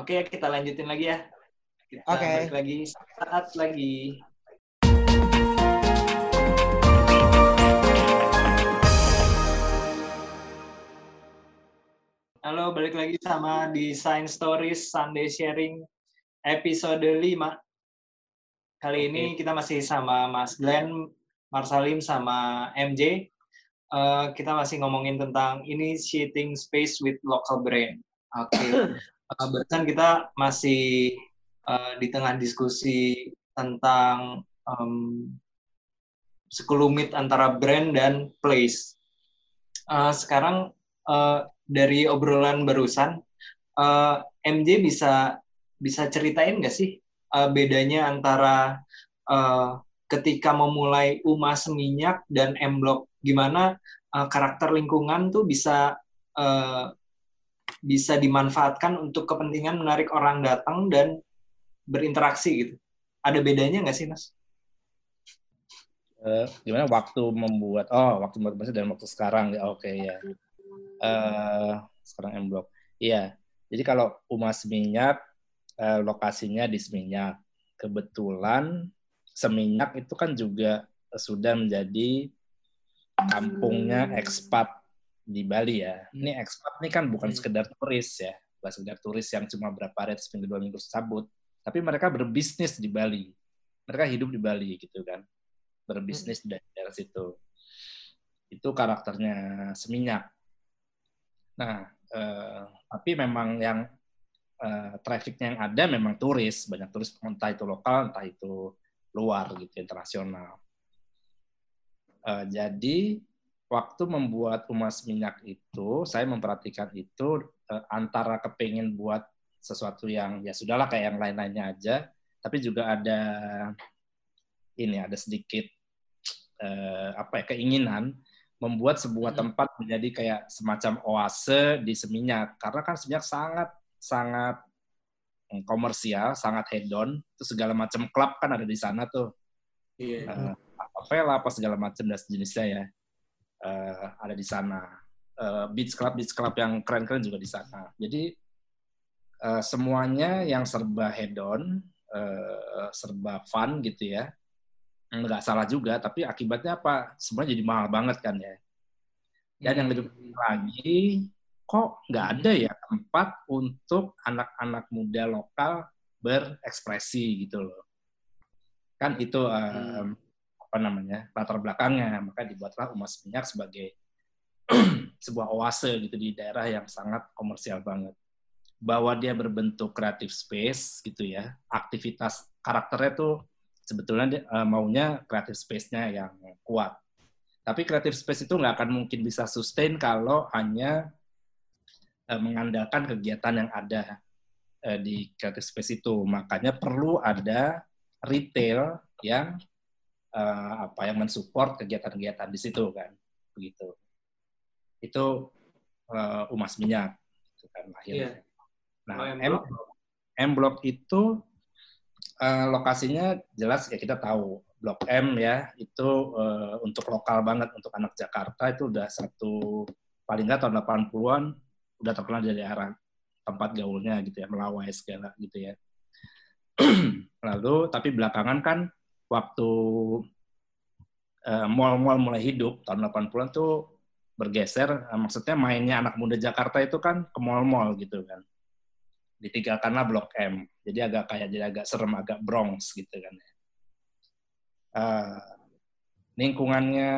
Oke, kita lanjutin lagi ya. Kita Oke. balik lagi saat lagi. Halo, balik lagi sama Design Stories Sunday Sharing episode 5. Kali ini kita masih sama Mas Glenn, Marsalim, sama MJ. Eh, kita masih ngomongin tentang initiating space with local brand. Oke. Eh, barusan kita masih eh, di tengah diskusi tentang em, sekelumit antara brand dan place. Eh, sekarang eh, dari obrolan barusan, eh, MJ bisa bisa ceritain nggak sih eh, bedanya antara eh, ketika memulai Uma Seminyak dan M Block, gimana eh, karakter lingkungan tuh bisa eh, bisa dimanfaatkan untuk kepentingan menarik orang datang dan berinteraksi gitu. Ada bedanya nggak sih, Mas? Eh, gimana waktu membuat oh waktu membuat dan waktu sekarang ya oke ya Eh, sekarang M Block. Iya. Jadi kalau Uma Seminyak eh, lokasinya di Seminyak. Kebetulan Seminyak itu kan juga sudah menjadi kampungnya ekspat di Bali ya. Ini ekspat ini kan bukan Hmm. sekedar turis ya. Bukan sekedar turis yang cuma berapa hari seminggu dua minggu cabut tapi mereka berbisnis di Bali. Mereka hidup di Bali gitu kan. Berbisnis di daerah situ. Itu karakternya Seminyak. Nah, eh, tapi memang yang uh, trafficnya yang ada memang turis, banyak turis entah itu lokal, entah itu luar gitu, internasional. Uh, jadi waktu membuat umas minyak itu, saya memperhatikan itu uh, antara kepengen buat sesuatu yang ya sudahlah kayak yang lain-lainnya aja, tapi juga ada ini ada sedikit uh, apa ya keinginan membuat sebuah hmm. tempat menjadi kayak semacam oase di Seminyak karena kan Seminyak sangat sangat mm, komersial, sangat hedon, itu segala macam klub kan ada di sana tuh. Iya. Yeah. Uh, Vela apa segala macam dan sejenisnya ya uh, ada di sana. Uh, beach club beach club yang keren-keren juga di sana. Jadi uh, semuanya yang serba hedon, uh, serba fun gitu ya nggak salah juga, tapi akibatnya apa? Semuanya jadi mahal banget kan ya. Dan yang lebih penting lagi, kok nggak ada ya tempat untuk anak-anak muda lokal berekspresi gitu loh. Kan itu um, apa namanya latar belakangnya, maka dibuatlah Umas Minyak sebagai sebuah oase gitu di daerah yang sangat komersial banget. Bahwa dia berbentuk creative space gitu ya, aktivitas karakternya tuh sebetulnya dia, uh, maunya creative space-nya yang kuat. Tapi creative space itu nggak akan mungkin bisa sustain kalau hanya uh, mengandalkan kegiatan yang ada uh, di creative space itu. Makanya perlu ada retail yang uh, apa yang mensupport kegiatan-kegiatan di situ kan, begitu. Itu uh, umas minyak, itu kan akhirnya. Yeah. Nah, M, M Block itu uh, lokasinya jelas ya kita tahu Blok M ya itu uh, untuk lokal banget untuk anak Jakarta itu udah satu paling nggak tahun 80-an udah terkenal dari arah tempat gaulnya gitu ya melawai segala gitu ya. Lalu tapi belakangan kan waktu uh, mall-mall mulai hidup tahun 80-an tuh bergeser maksudnya mainnya anak muda Jakarta itu kan ke mall-mall gitu kan ditinggalkanlah Blok M. Jadi agak kayak jadi agak serem, agak Bronx gitu kan. Uh, lingkungannya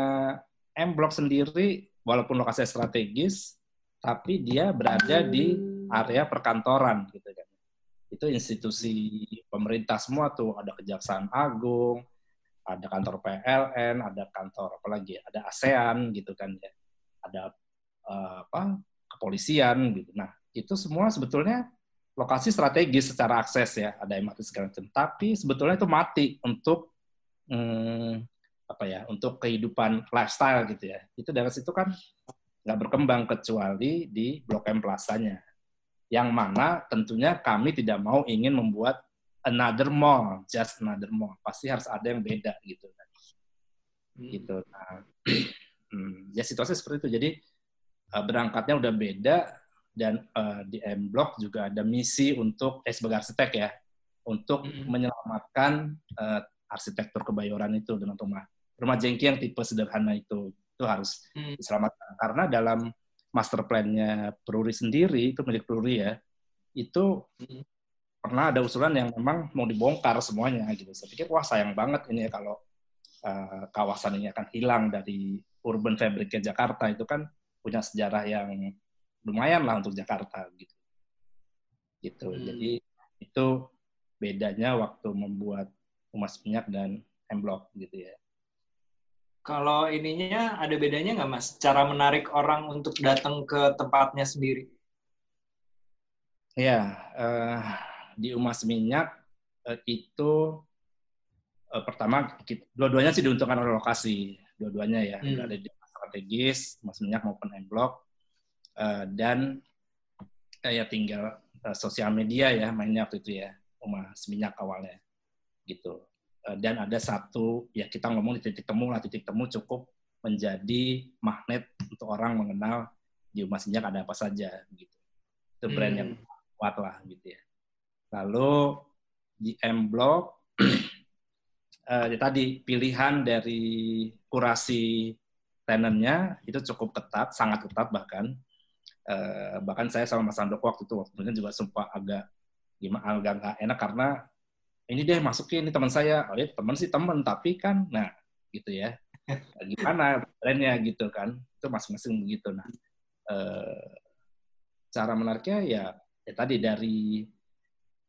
M Block sendiri, walaupun lokasi strategis, tapi dia berada di area perkantoran gitu kan. Itu institusi pemerintah semua tuh, ada Kejaksaan Agung, ada kantor PLN, ada kantor apa lagi, ada ASEAN gitu kan ya, ada uh, apa kepolisian gitu. Nah itu semua sebetulnya lokasi strategis secara akses ya, ada MRT segala macam. Tapi sebetulnya itu mati untuk hmm, apa ya, untuk kehidupan lifestyle gitu ya. Itu dari situ kan nggak berkembang kecuali di Blok M Plaza-nya. Yang mana tentunya kami tidak mau ingin membuat another mall, just another mall. Pasti harus ada yang beda gitu kan. Hmm. Gitu. Nah, hmm, ya situasi seperti itu. Jadi eh, berangkatnya udah beda, dan uh, di M Block juga ada misi untuk eh sebagai arsitek ya untuk mm-hmm. menyelamatkan uh, arsitektur kebayoran itu dengan rumah rumah jengki yang tipe sederhana itu itu harus mm-hmm. diselamatkan karena dalam master plan-nya Peruri sendiri itu milik Peruri ya itu mm-hmm. pernah ada usulan yang memang mau dibongkar semuanya gitu saya pikir wah sayang banget ini ya kalau uh, kawasan ini akan hilang dari urban fabricnya Jakarta itu kan punya sejarah yang lumayan lah untuk Jakarta gitu. Gitu. Hmm. Jadi itu bedanya waktu membuat Umas Minyak dan Hemblok gitu ya. Kalau ininya ada bedanya nggak mas? Cara menarik orang untuk datang ke tempatnya sendiri? Ya, uh, di Umas Minyak uh, itu uh, pertama dua-duanya sih diuntungkan oleh lokasi, dua-duanya ya, hmm. ada di strategis, Umas Minyak maupun Hemblok uh, dan uh, ya tinggal uh, sosial media ya mainnya waktu itu ya rumah seminyak awalnya gitu. Uh, dan ada satu ya kita ngomong di titik temu lah titik temu cukup menjadi magnet untuk orang mengenal di rumah seminyak ada apa saja gitu. Itu brand hmm. yang kuat lah gitu ya. Lalu di M Block uh, ya tadi pilihan dari kurasi tenennya itu cukup ketat sangat ketat bahkan Uh, bahkan saya sama Mas Andoko waktu itu waktu juga sempat agak gimana agak nggak enak karena ini dia masukin ini teman saya oh dia teman sih teman tapi kan nah gitu ya gimana brandnya gitu kan itu masing-masing begitu nah uh, cara menariknya ya ya tadi dari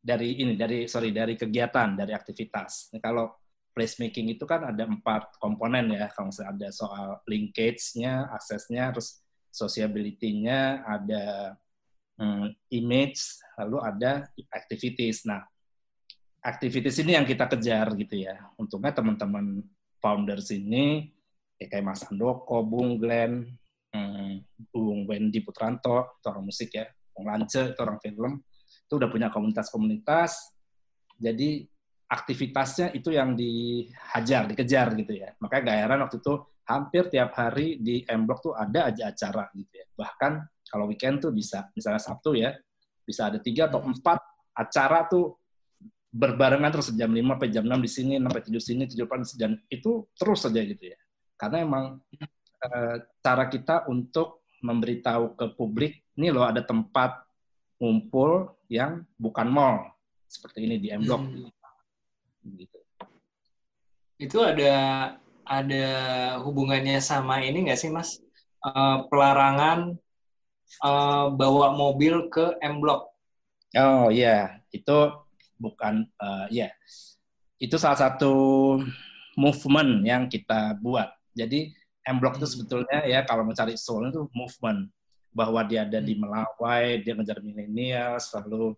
dari ini dari sorry dari kegiatan dari aktivitas. Nah, kalau placemaking itu kan ada empat komponen ya. Kalau misalnya ada soal linkage-nya, aksesnya, terus sociability-nya, ada hmm, image, lalu ada activities. Nah, activities ini yang kita kejar gitu ya. Untungnya teman-teman founders ini ya kayak Mas Andoko, Bung Glenn, hmm, Bung Wendy Putranto, itu orang musik ya, Bung Lance, itu orang film, itu udah punya komunitas-komunitas. Jadi aktivitasnya itu yang dihajar, dikejar gitu ya. Makanya gak heran waktu itu hampir tiap hari di M Block tuh ada aja acara gitu ya. Bahkan kalau weekend tuh bisa, misalnya Sabtu ya, bisa ada tiga atau empat acara tuh berbarengan terus jam 5 sampai jam 6 di sini, sampai 7 sini, 7 depan dan itu terus saja gitu ya. Karena emang e, cara kita untuk memberitahu ke publik, ini loh ada tempat ngumpul yang bukan mall seperti ini di M Block. Hmm. Gitu. Itu ada ada hubungannya sama ini nggak sih Mas? Uh, pelarangan uh, bawa mobil ke M Block. Oh iya, itu bukan uh, ya itu salah satu movement yang kita buat. Jadi M Block itu hmm. sebetulnya ya kalau mencari soul itu movement bahwa dia ada di hmm. Melawai, dia ngejar milenial, selalu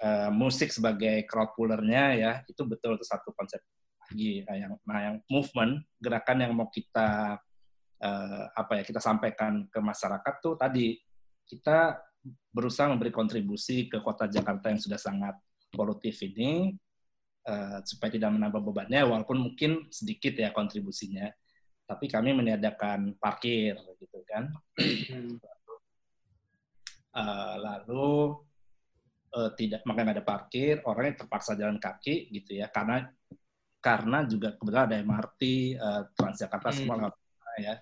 uh, musik sebagai crowd pullernya ya itu betul itu satu konsep lagi nah, yang nah yang movement gerakan yang mau kita uh, apa ya kita sampaikan ke masyarakat tuh tadi kita berusaha memberi kontribusi ke kota Jakarta yang sudah sangat polutif ini uh, supaya tidak menambah bebannya walaupun mungkin sedikit ya kontribusinya. Tapi kami meniadakan parkir gitu kan. Uh, lalu uh, tidak makanya ada parkir orangnya terpaksa jalan kaki gitu ya. Karena karena juga kebetulan ada MRT uh, Transjakarta hmm. semua ya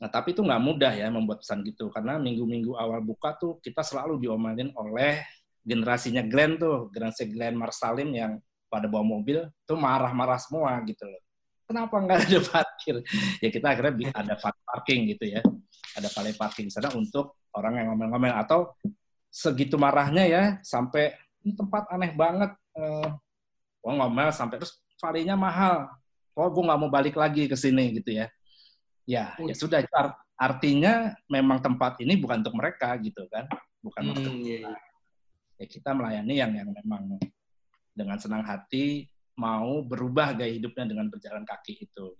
Nah, tapi itu nggak mudah ya membuat pesan gitu, karena minggu-minggu awal buka tuh kita selalu diomelin oleh generasinya Glenn tuh, generasi Glenn Marsalim yang pada bawa mobil tuh marah-marah semua gitu loh. Kenapa nggak ada parkir? Ya kita akhirnya ada parking gitu ya. Ada valet parking di sana untuk orang yang ngomel-ngomel atau segitu marahnya ya sampai ini tempat aneh banget. Eh, oh ngomel sampai terus valenya mahal. Oh gue nggak mau balik lagi ke sini gitu ya. Ya, ya sudah artinya memang tempat ini bukan untuk mereka gitu kan, bukan hmm, untuk iya, iya ya kita melayani yang yang memang dengan senang hati mau berubah gaya hidupnya dengan berjalan kaki itu.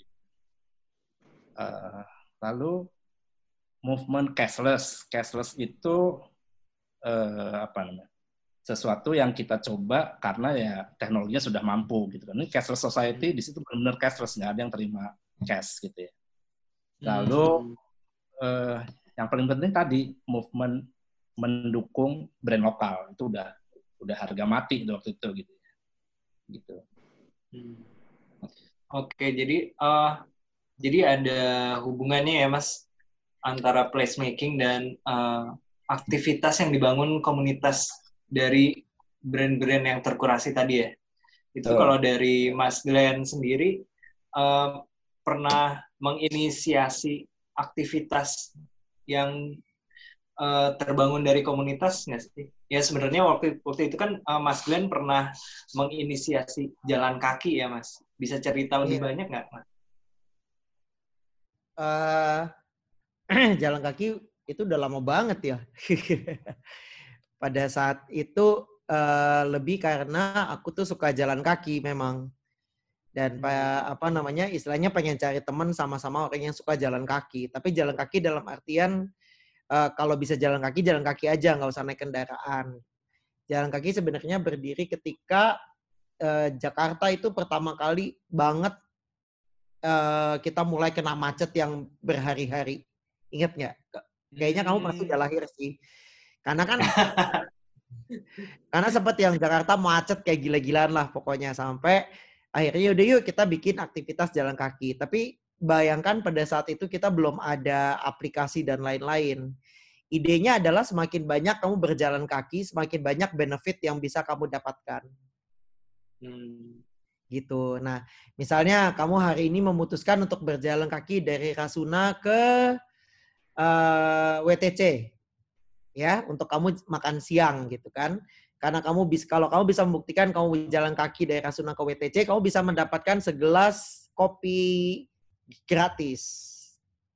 Uh, lalu movement cashless, cashless itu uh, apa namanya? Sesuatu yang kita coba karena ya teknologinya sudah mampu gitu kan. Ini cashless society di situ benar-benar cashless nggak ada yang terima cash gitu ya. Lalu hmm. uh, yang paling penting tadi movement mendukung brand lokal itu udah udah harga mati waktu itu gitu gitu hmm. oke jadi uh, jadi ada hubungannya ya mas antara placemaking dan uh, aktivitas yang dibangun komunitas dari brand-brand yang terkurasi tadi ya itu oh. kalau dari Mas Glenn sendiri uh, pernah menginisiasi aktivitas yang uh, terbangun dari komunitas nggak sih? Ya sebenarnya waktu waktu itu kan uh, Mas Glenn pernah menginisiasi jalan kaki ya Mas. Bisa cerita lebih iya. banyak nggak Mas? Uh, jalan kaki itu udah lama banget ya. Pada saat itu uh, lebih karena aku tuh suka jalan kaki memang. Dan hmm. apa namanya istilahnya pengen cari teman sama-sama orang yang suka jalan kaki. Tapi jalan kaki dalam artian uh, kalau bisa jalan kaki jalan kaki aja nggak usah naik kendaraan. Jalan kaki sebenarnya berdiri ketika uh, Jakarta itu pertama kali banget uh, kita mulai kena macet yang berhari-hari. Ingat nggak? Kayaknya kamu pasti udah lahir sih karena kan karena sempat yang Jakarta macet kayak gila-gilaan lah pokoknya sampai akhirnya udah yuk kita bikin aktivitas jalan kaki tapi bayangkan pada saat itu kita belum ada aplikasi dan lain-lain. Idenya adalah semakin banyak kamu berjalan kaki, semakin banyak benefit yang bisa kamu dapatkan. Hmm. Gitu. Nah, misalnya kamu hari ini memutuskan untuk berjalan kaki dari Rasuna ke uh, eh, WTC. Ya untuk kamu makan siang gitu kan. Karena kamu bisa kalau kamu bisa membuktikan kamu berjalan kaki dari Rasuna ke WTC, kamu bisa mendapatkan segelas kopi gratis.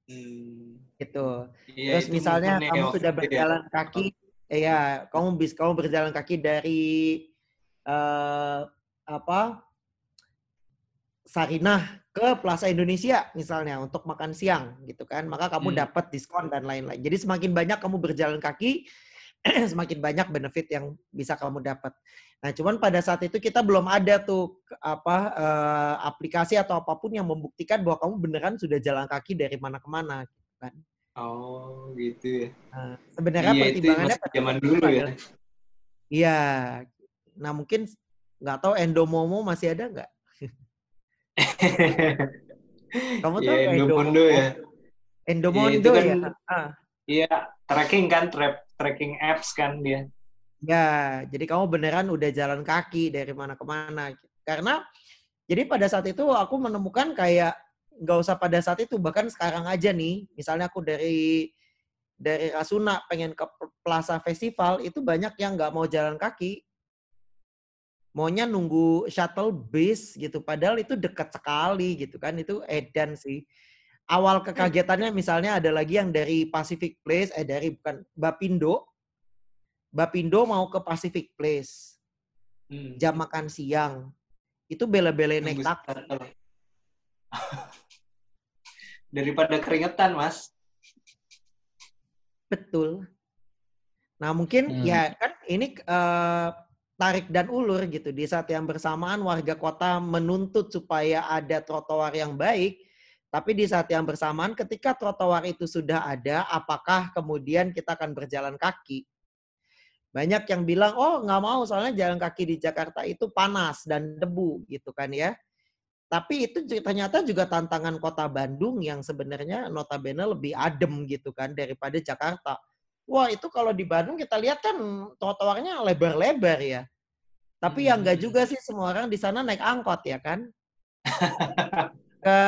Hmm. Gitu. Iya, Terus itu misalnya kamu sudah ya. berjalan kaki, ya kamu bisa kamu berjalan kaki dari eh, apa Sarinah ke Plaza Indonesia misalnya untuk makan siang gitu kan, maka kamu Hmm. dapat diskon dan lain-lain. Jadi semakin banyak kamu berjalan kaki, semakin banyak benefit yang bisa kamu dapat. Nah, cuman pada saat itu kita belum ada tuh apa eh, aplikasi atau apa pun yang membuktikan bahwa kamu beneran sudah jalan kaki dari mana ke mana gitu kan. Oh, gitu ya. Nah, sebenarnya Iya, pertimbangannya pada zaman dulu ya. Iya. Nah, mungkin nggak tahu Endomomo masih ada nggak? Kamu tahu Iya, nggak Indomondo ya. Endomondo itu kan- ya? Ah. Iya, tracking kan, trap, tracking apps kan dia. Ya, jadi kamu beneran udah jalan kaki dari mana ke mana. Karena jadi pada saat itu aku menemukan kayak nggak usah pada saat itu bahkan sekarang aja nih, misalnya aku dari dari Rasuna pengen ke Plaza Festival itu banyak yang nggak mau jalan kaki, maunya nunggu shuttle bus gitu. Padahal itu dekat sekali gitu kan, itu edan sih. Awal kekagetannya misalnya ada lagi yang dari Pacific Place, eh dari bukan Bapindo, Bapindo mau ke Pacific Place, Hmm. jam makan siang. Itu bela-belain naik taksi. Daripada keringetan, Mas. Betul. Nah mungkin Hmm. ya kan ini eh, tarik dan ulur gitu. Di saat yang bersamaan warga kota menuntut supaya ada trotoar yang baik. Tapi di saat yang bersamaan ketika trotoar itu sudah ada, apakah kemudian kita akan berjalan kaki? Banyak yang bilang, oh nggak mau soalnya jalan kaki di Jakarta itu panas dan debu gitu kan ya. Tapi itu ternyata juga tantangan kota Bandung yang sebenarnya notabene lebih adem gitu kan daripada Jakarta. Wah itu kalau di Bandung kita lihat kan trotoarnya lebar-lebar ya. Tapi yang enggak Hmm. juga sih semua orang di sana naik angkot ya kan. ke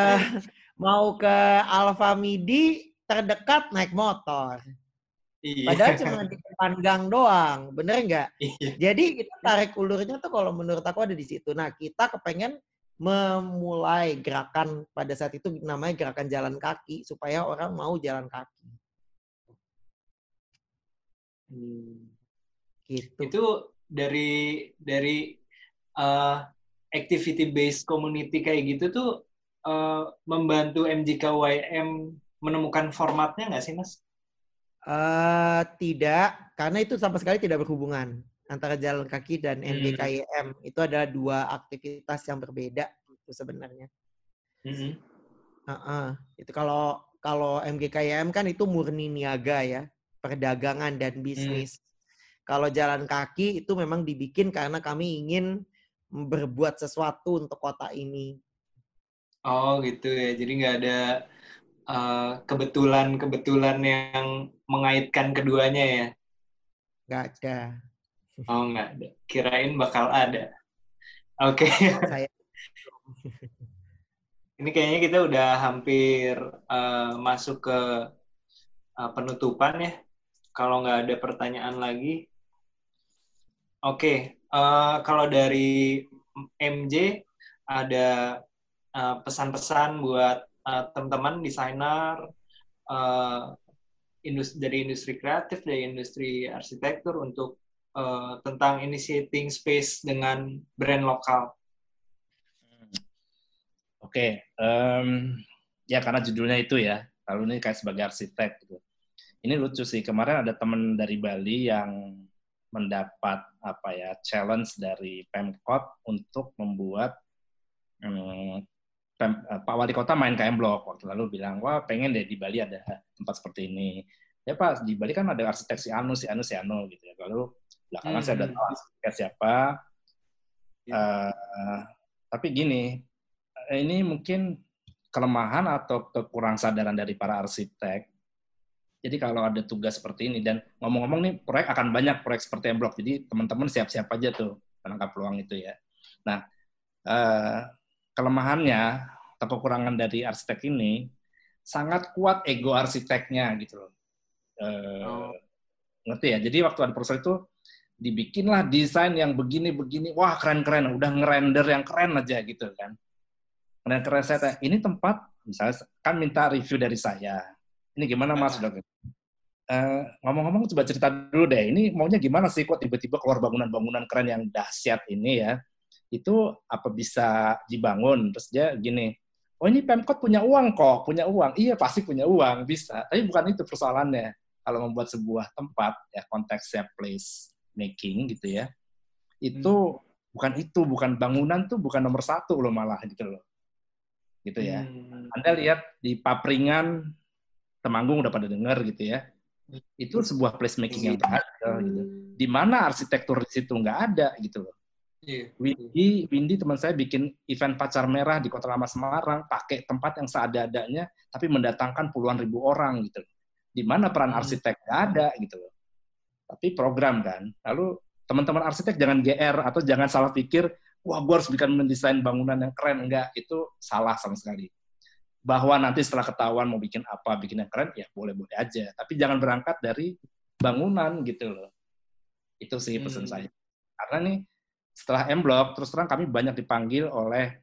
mau ke Alfa Midi terdekat naik motor. Iya. Padahal cuma di depan gang doang, bener nggak? Iya. Jadi itu tarik ulurnya tuh kalau menurut aku ada di situ. Nah kita kepengen memulai gerakan pada saat itu namanya gerakan jalan kaki supaya orang mau jalan kaki. Hmm. Gitu. Itu dari dari uh, activity based community kayak gitu tuh uh, membantu MJKYM menemukan formatnya nggak sih, Mas? Eh, tidak, karena itu sama sekali tidak berhubungan antara jalan kaki dan Hmm. MBKIM. Itu adalah dua aktivitas yang berbeda itu sebenarnya. Mm-hmm. Heeh. Itu kalau kalau MGKIM kan itu murni niaga ya, perdagangan dan bisnis. Kalau jalan kaki itu memang dibikin karena kami ingin berbuat sesuatu untuk kota ini. Oh gitu ya, jadi nggak ada uh, kebetulan-kebetulan yang mengaitkan keduanya ya? Nggak ada. Oh nggak ada, kirain bakal ada. Oke, Saya ini kayaknya kita udah hampir uh, masuk ke uh, penutupan ya. Kalau nggak ada pertanyaan lagi, oke. uh, kalau dari MJ ada uh, pesan-pesan buat uh, teman-teman desainer uh, industri dari industri kreatif dari industri arsitektur untuk uh, tentang initiating space dengan brand lokal. Oke, em, ya karena judulnya itu ya, lalu ini kayak sebagai arsitek gitu. Ini lucu sih, kemarin ada teman dari Bali yang mendapat apa ya challenge dari Pemkot untuk membuat em, Pem- eh, Pak Wali Kota main KM Blok waktu lalu bilang wah pengen deh di Bali ada tempat seperti ini. Ya Pak di Bali kan ada arsitek si Anu si Anu si Anu gitu ya. Lalu belakangan saya udah Hmm. tahu arsiteknya siapa. Eh, tapi gini, eh, ini mungkin kelemahan atau kekurang sadaran dari para arsitek. Jadi kalau ada tugas seperti ini dan ngomong-ngomong nih proyek akan banyak proyek seperti M Block. Jadi teman-teman siap-siap aja tuh menangkap peluang itu ya. Nah, eh, kelemahannya atau kekurangan dari arsitek ini sangat kuat ego arsiteknya gitu loh. Eh, Oh. ngerti ya? Jadi waktu ada proses itu dibikinlah desain yang begini-begini, wah keren-keren, udah ngerender yang keren aja gitu kan. Dan keren saya ini tempat, misalnya kan minta review dari saya. Ini gimana mas? Udah Uh, ngomong-ngomong coba cerita dulu deh, ini maunya gimana sih kok tiba-tiba keluar bangunan-bangunan keren yang dahsyat ini ya? Itu apa bisa dibangun? Terus dia gini, oh ini Pemkot punya uang kok, punya uang. Iya pasti punya uang, bisa. Tapi bukan itu persoalannya. Kalau membuat sebuah tempat, ya konteksnya place making gitu ya, itu hmm. bukan itu, bukan bangunan tuh bukan nomor satu loh malah gitu loh. Gitu ya. Hmm. Anda lihat di Papringan, Temanggung udah pada dengar gitu ya itu sebuah placemaking yang iya. berhasil gitu. Di mana arsitektur di situ nggak ada gitu loh. Yeah. Windy, Windy teman saya bikin event pacar merah di Kota Lama Semarang, pakai tempat yang seada-adanya, tapi mendatangkan puluhan ribu orang gitu. Di mana peran hmm. arsitek nggak ada gitu loh. Tapi program kan. Lalu teman-teman arsitek jangan GR atau jangan salah pikir, wah gue harus bikin mendesain bangunan yang keren. Enggak, itu salah sama sekali bahwa nanti setelah ketahuan mau bikin apa, bikin yang keren, ya boleh-boleh aja. Tapi jangan berangkat dari bangunan gitu loh. Itu sih pesan hmm. saya. Karena nih setelah M Block, terus terang kami banyak dipanggil oleh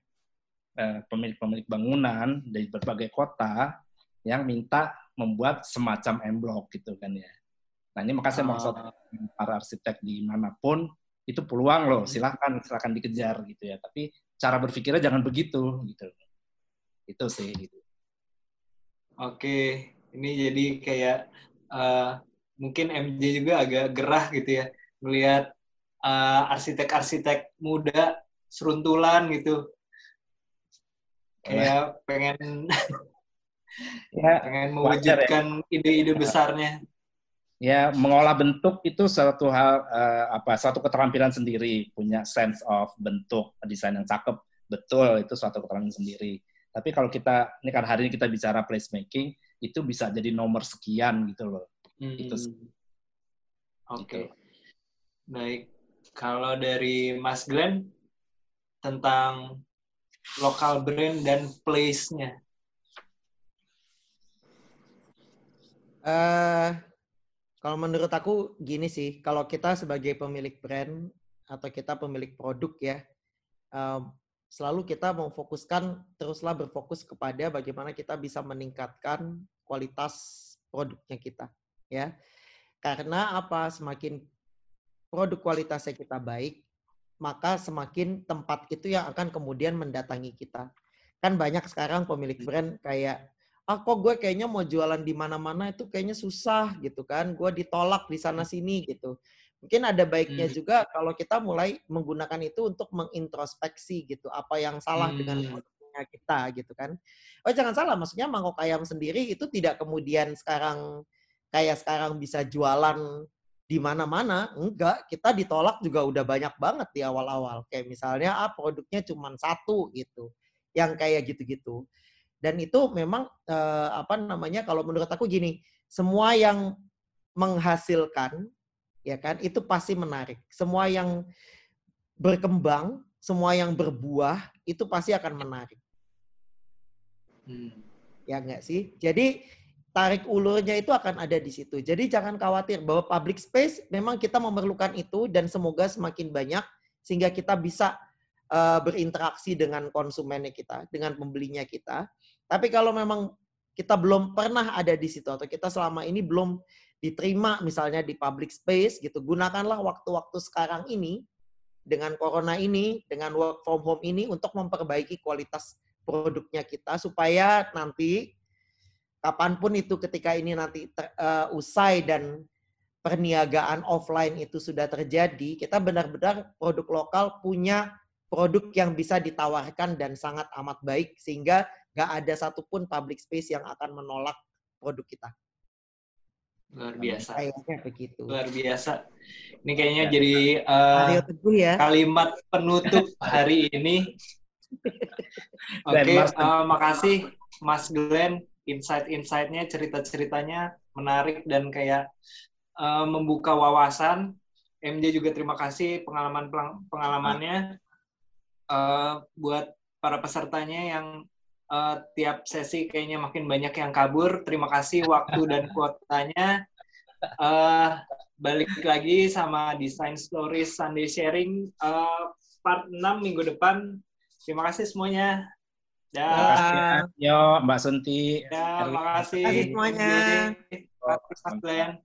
eh, pemilik-pemilik bangunan dari berbagai kota yang minta membuat semacam M Block gitu kan ya. Nah ini makanya saya maksud ah. para arsitek di mana pun itu peluang loh, hmm. silahkan silahkan dikejar gitu ya. Tapi cara berpikirnya jangan begitu gitu itu sih gitu. Oke, ini jadi kayak uh, mungkin MJ juga agak gerah gitu ya melihat uh, arsitek-arsitek muda seruntulan gitu. Kayak pengen ya, pengen ya. mewujudkan ide-ide ya. besarnya. Ya, mengolah bentuk itu suatu hal uh, apa suatu keterampilan sendiri, punya sense of bentuk, desain yang cakep, betul itu suatu keterampilan sendiri tapi kalau kita ini kan hari ini kita bicara placemaking, itu bisa jadi nomor sekian gitu loh. Hmm. Itu. Oke. Okay. Gitu. Baik. Kalau dari Mas Glenn tentang lokal brand dan place-nya. Uh, kalau menurut aku gini sih, kalau kita sebagai pemilik brand atau kita pemilik produk ya, uh, selalu kita memfokuskan teruslah berfokus kepada bagaimana kita bisa meningkatkan kualitas produknya kita ya. Karena apa? Semakin produk kualitasnya kita baik maka semakin tempat itu yang akan kemudian mendatangi kita. Kan banyak sekarang pemilik brand kayak ah kok gue kayaknya mau jualan di mana-mana itu kayaknya susah gitu kan. Gue ditolak di sana sini gitu Mungkin ada baiknya hmm. juga kalau kita mulai menggunakan itu untuk mengintrospeksi gitu, apa yang salah hmm. dengan produknya kita gitu kan. Oh jangan salah, maksudnya mangkok ayam sendiri itu tidak kemudian sekarang kayak sekarang bisa jualan di mana-mana. Enggak, kita ditolak juga udah banyak banget di awal-awal. Kayak misalnya ah produknya cuma satu gitu. Yang kayak gitu-gitu. Dan itu memang eh, apa namanya kalau menurut aku gini, semua yang menghasilkan ya kan? Itu pasti menarik. Semua yang berkembang, semua yang berbuah itu pasti akan menarik. Hmm. Ya enggak sih? Jadi tarik ulurnya itu akan ada di situ. Jadi jangan khawatir bahwa public space memang kita memerlukan itu dan semoga semakin banyak sehingga kita bisa uh, berinteraksi dengan konsumennya kita, dengan pembelinya kita. Tapi kalau memang kita belum pernah ada di situ atau kita selama ini belum diterima misalnya di public space gitu. Gunakanlah waktu-waktu sekarang ini dengan corona ini, dengan work from home ini untuk memperbaiki kualitas produknya kita supaya nanti kapan pun itu ketika ini nanti ter, uh, usai dan perniagaan offline itu sudah terjadi, kita benar-benar produk lokal punya produk yang bisa ditawarkan dan sangat amat baik sehingga nggak ada satupun public space yang akan menolak produk kita. Luar biasa. Kayaknya begitu. Luar biasa. Ini kayaknya ya. jadi uh, ya. kalimat penutup hari ini. Oke, okay, uh, eh, makasih Mas Glenn, insight-insightnya, cerita-ceritanya menarik dan kayak uh, membuka wawasan. MJ juga terima kasih pengalaman pengalamannya uh, buat para pesertanya yang uh, tiap sesi kayaknya makin banyak yang kabur. Terima kasih waktu dan kuotanya. Uh, balik lagi sama Design Stories Sunday Sharing uh, part 6 minggu depan. Terima kasih semuanya. Terima Ya, kasih ya. Yo, Mbak Sunti. ya, makasih. Terima kasih semuanya. Terima kasih, Mas.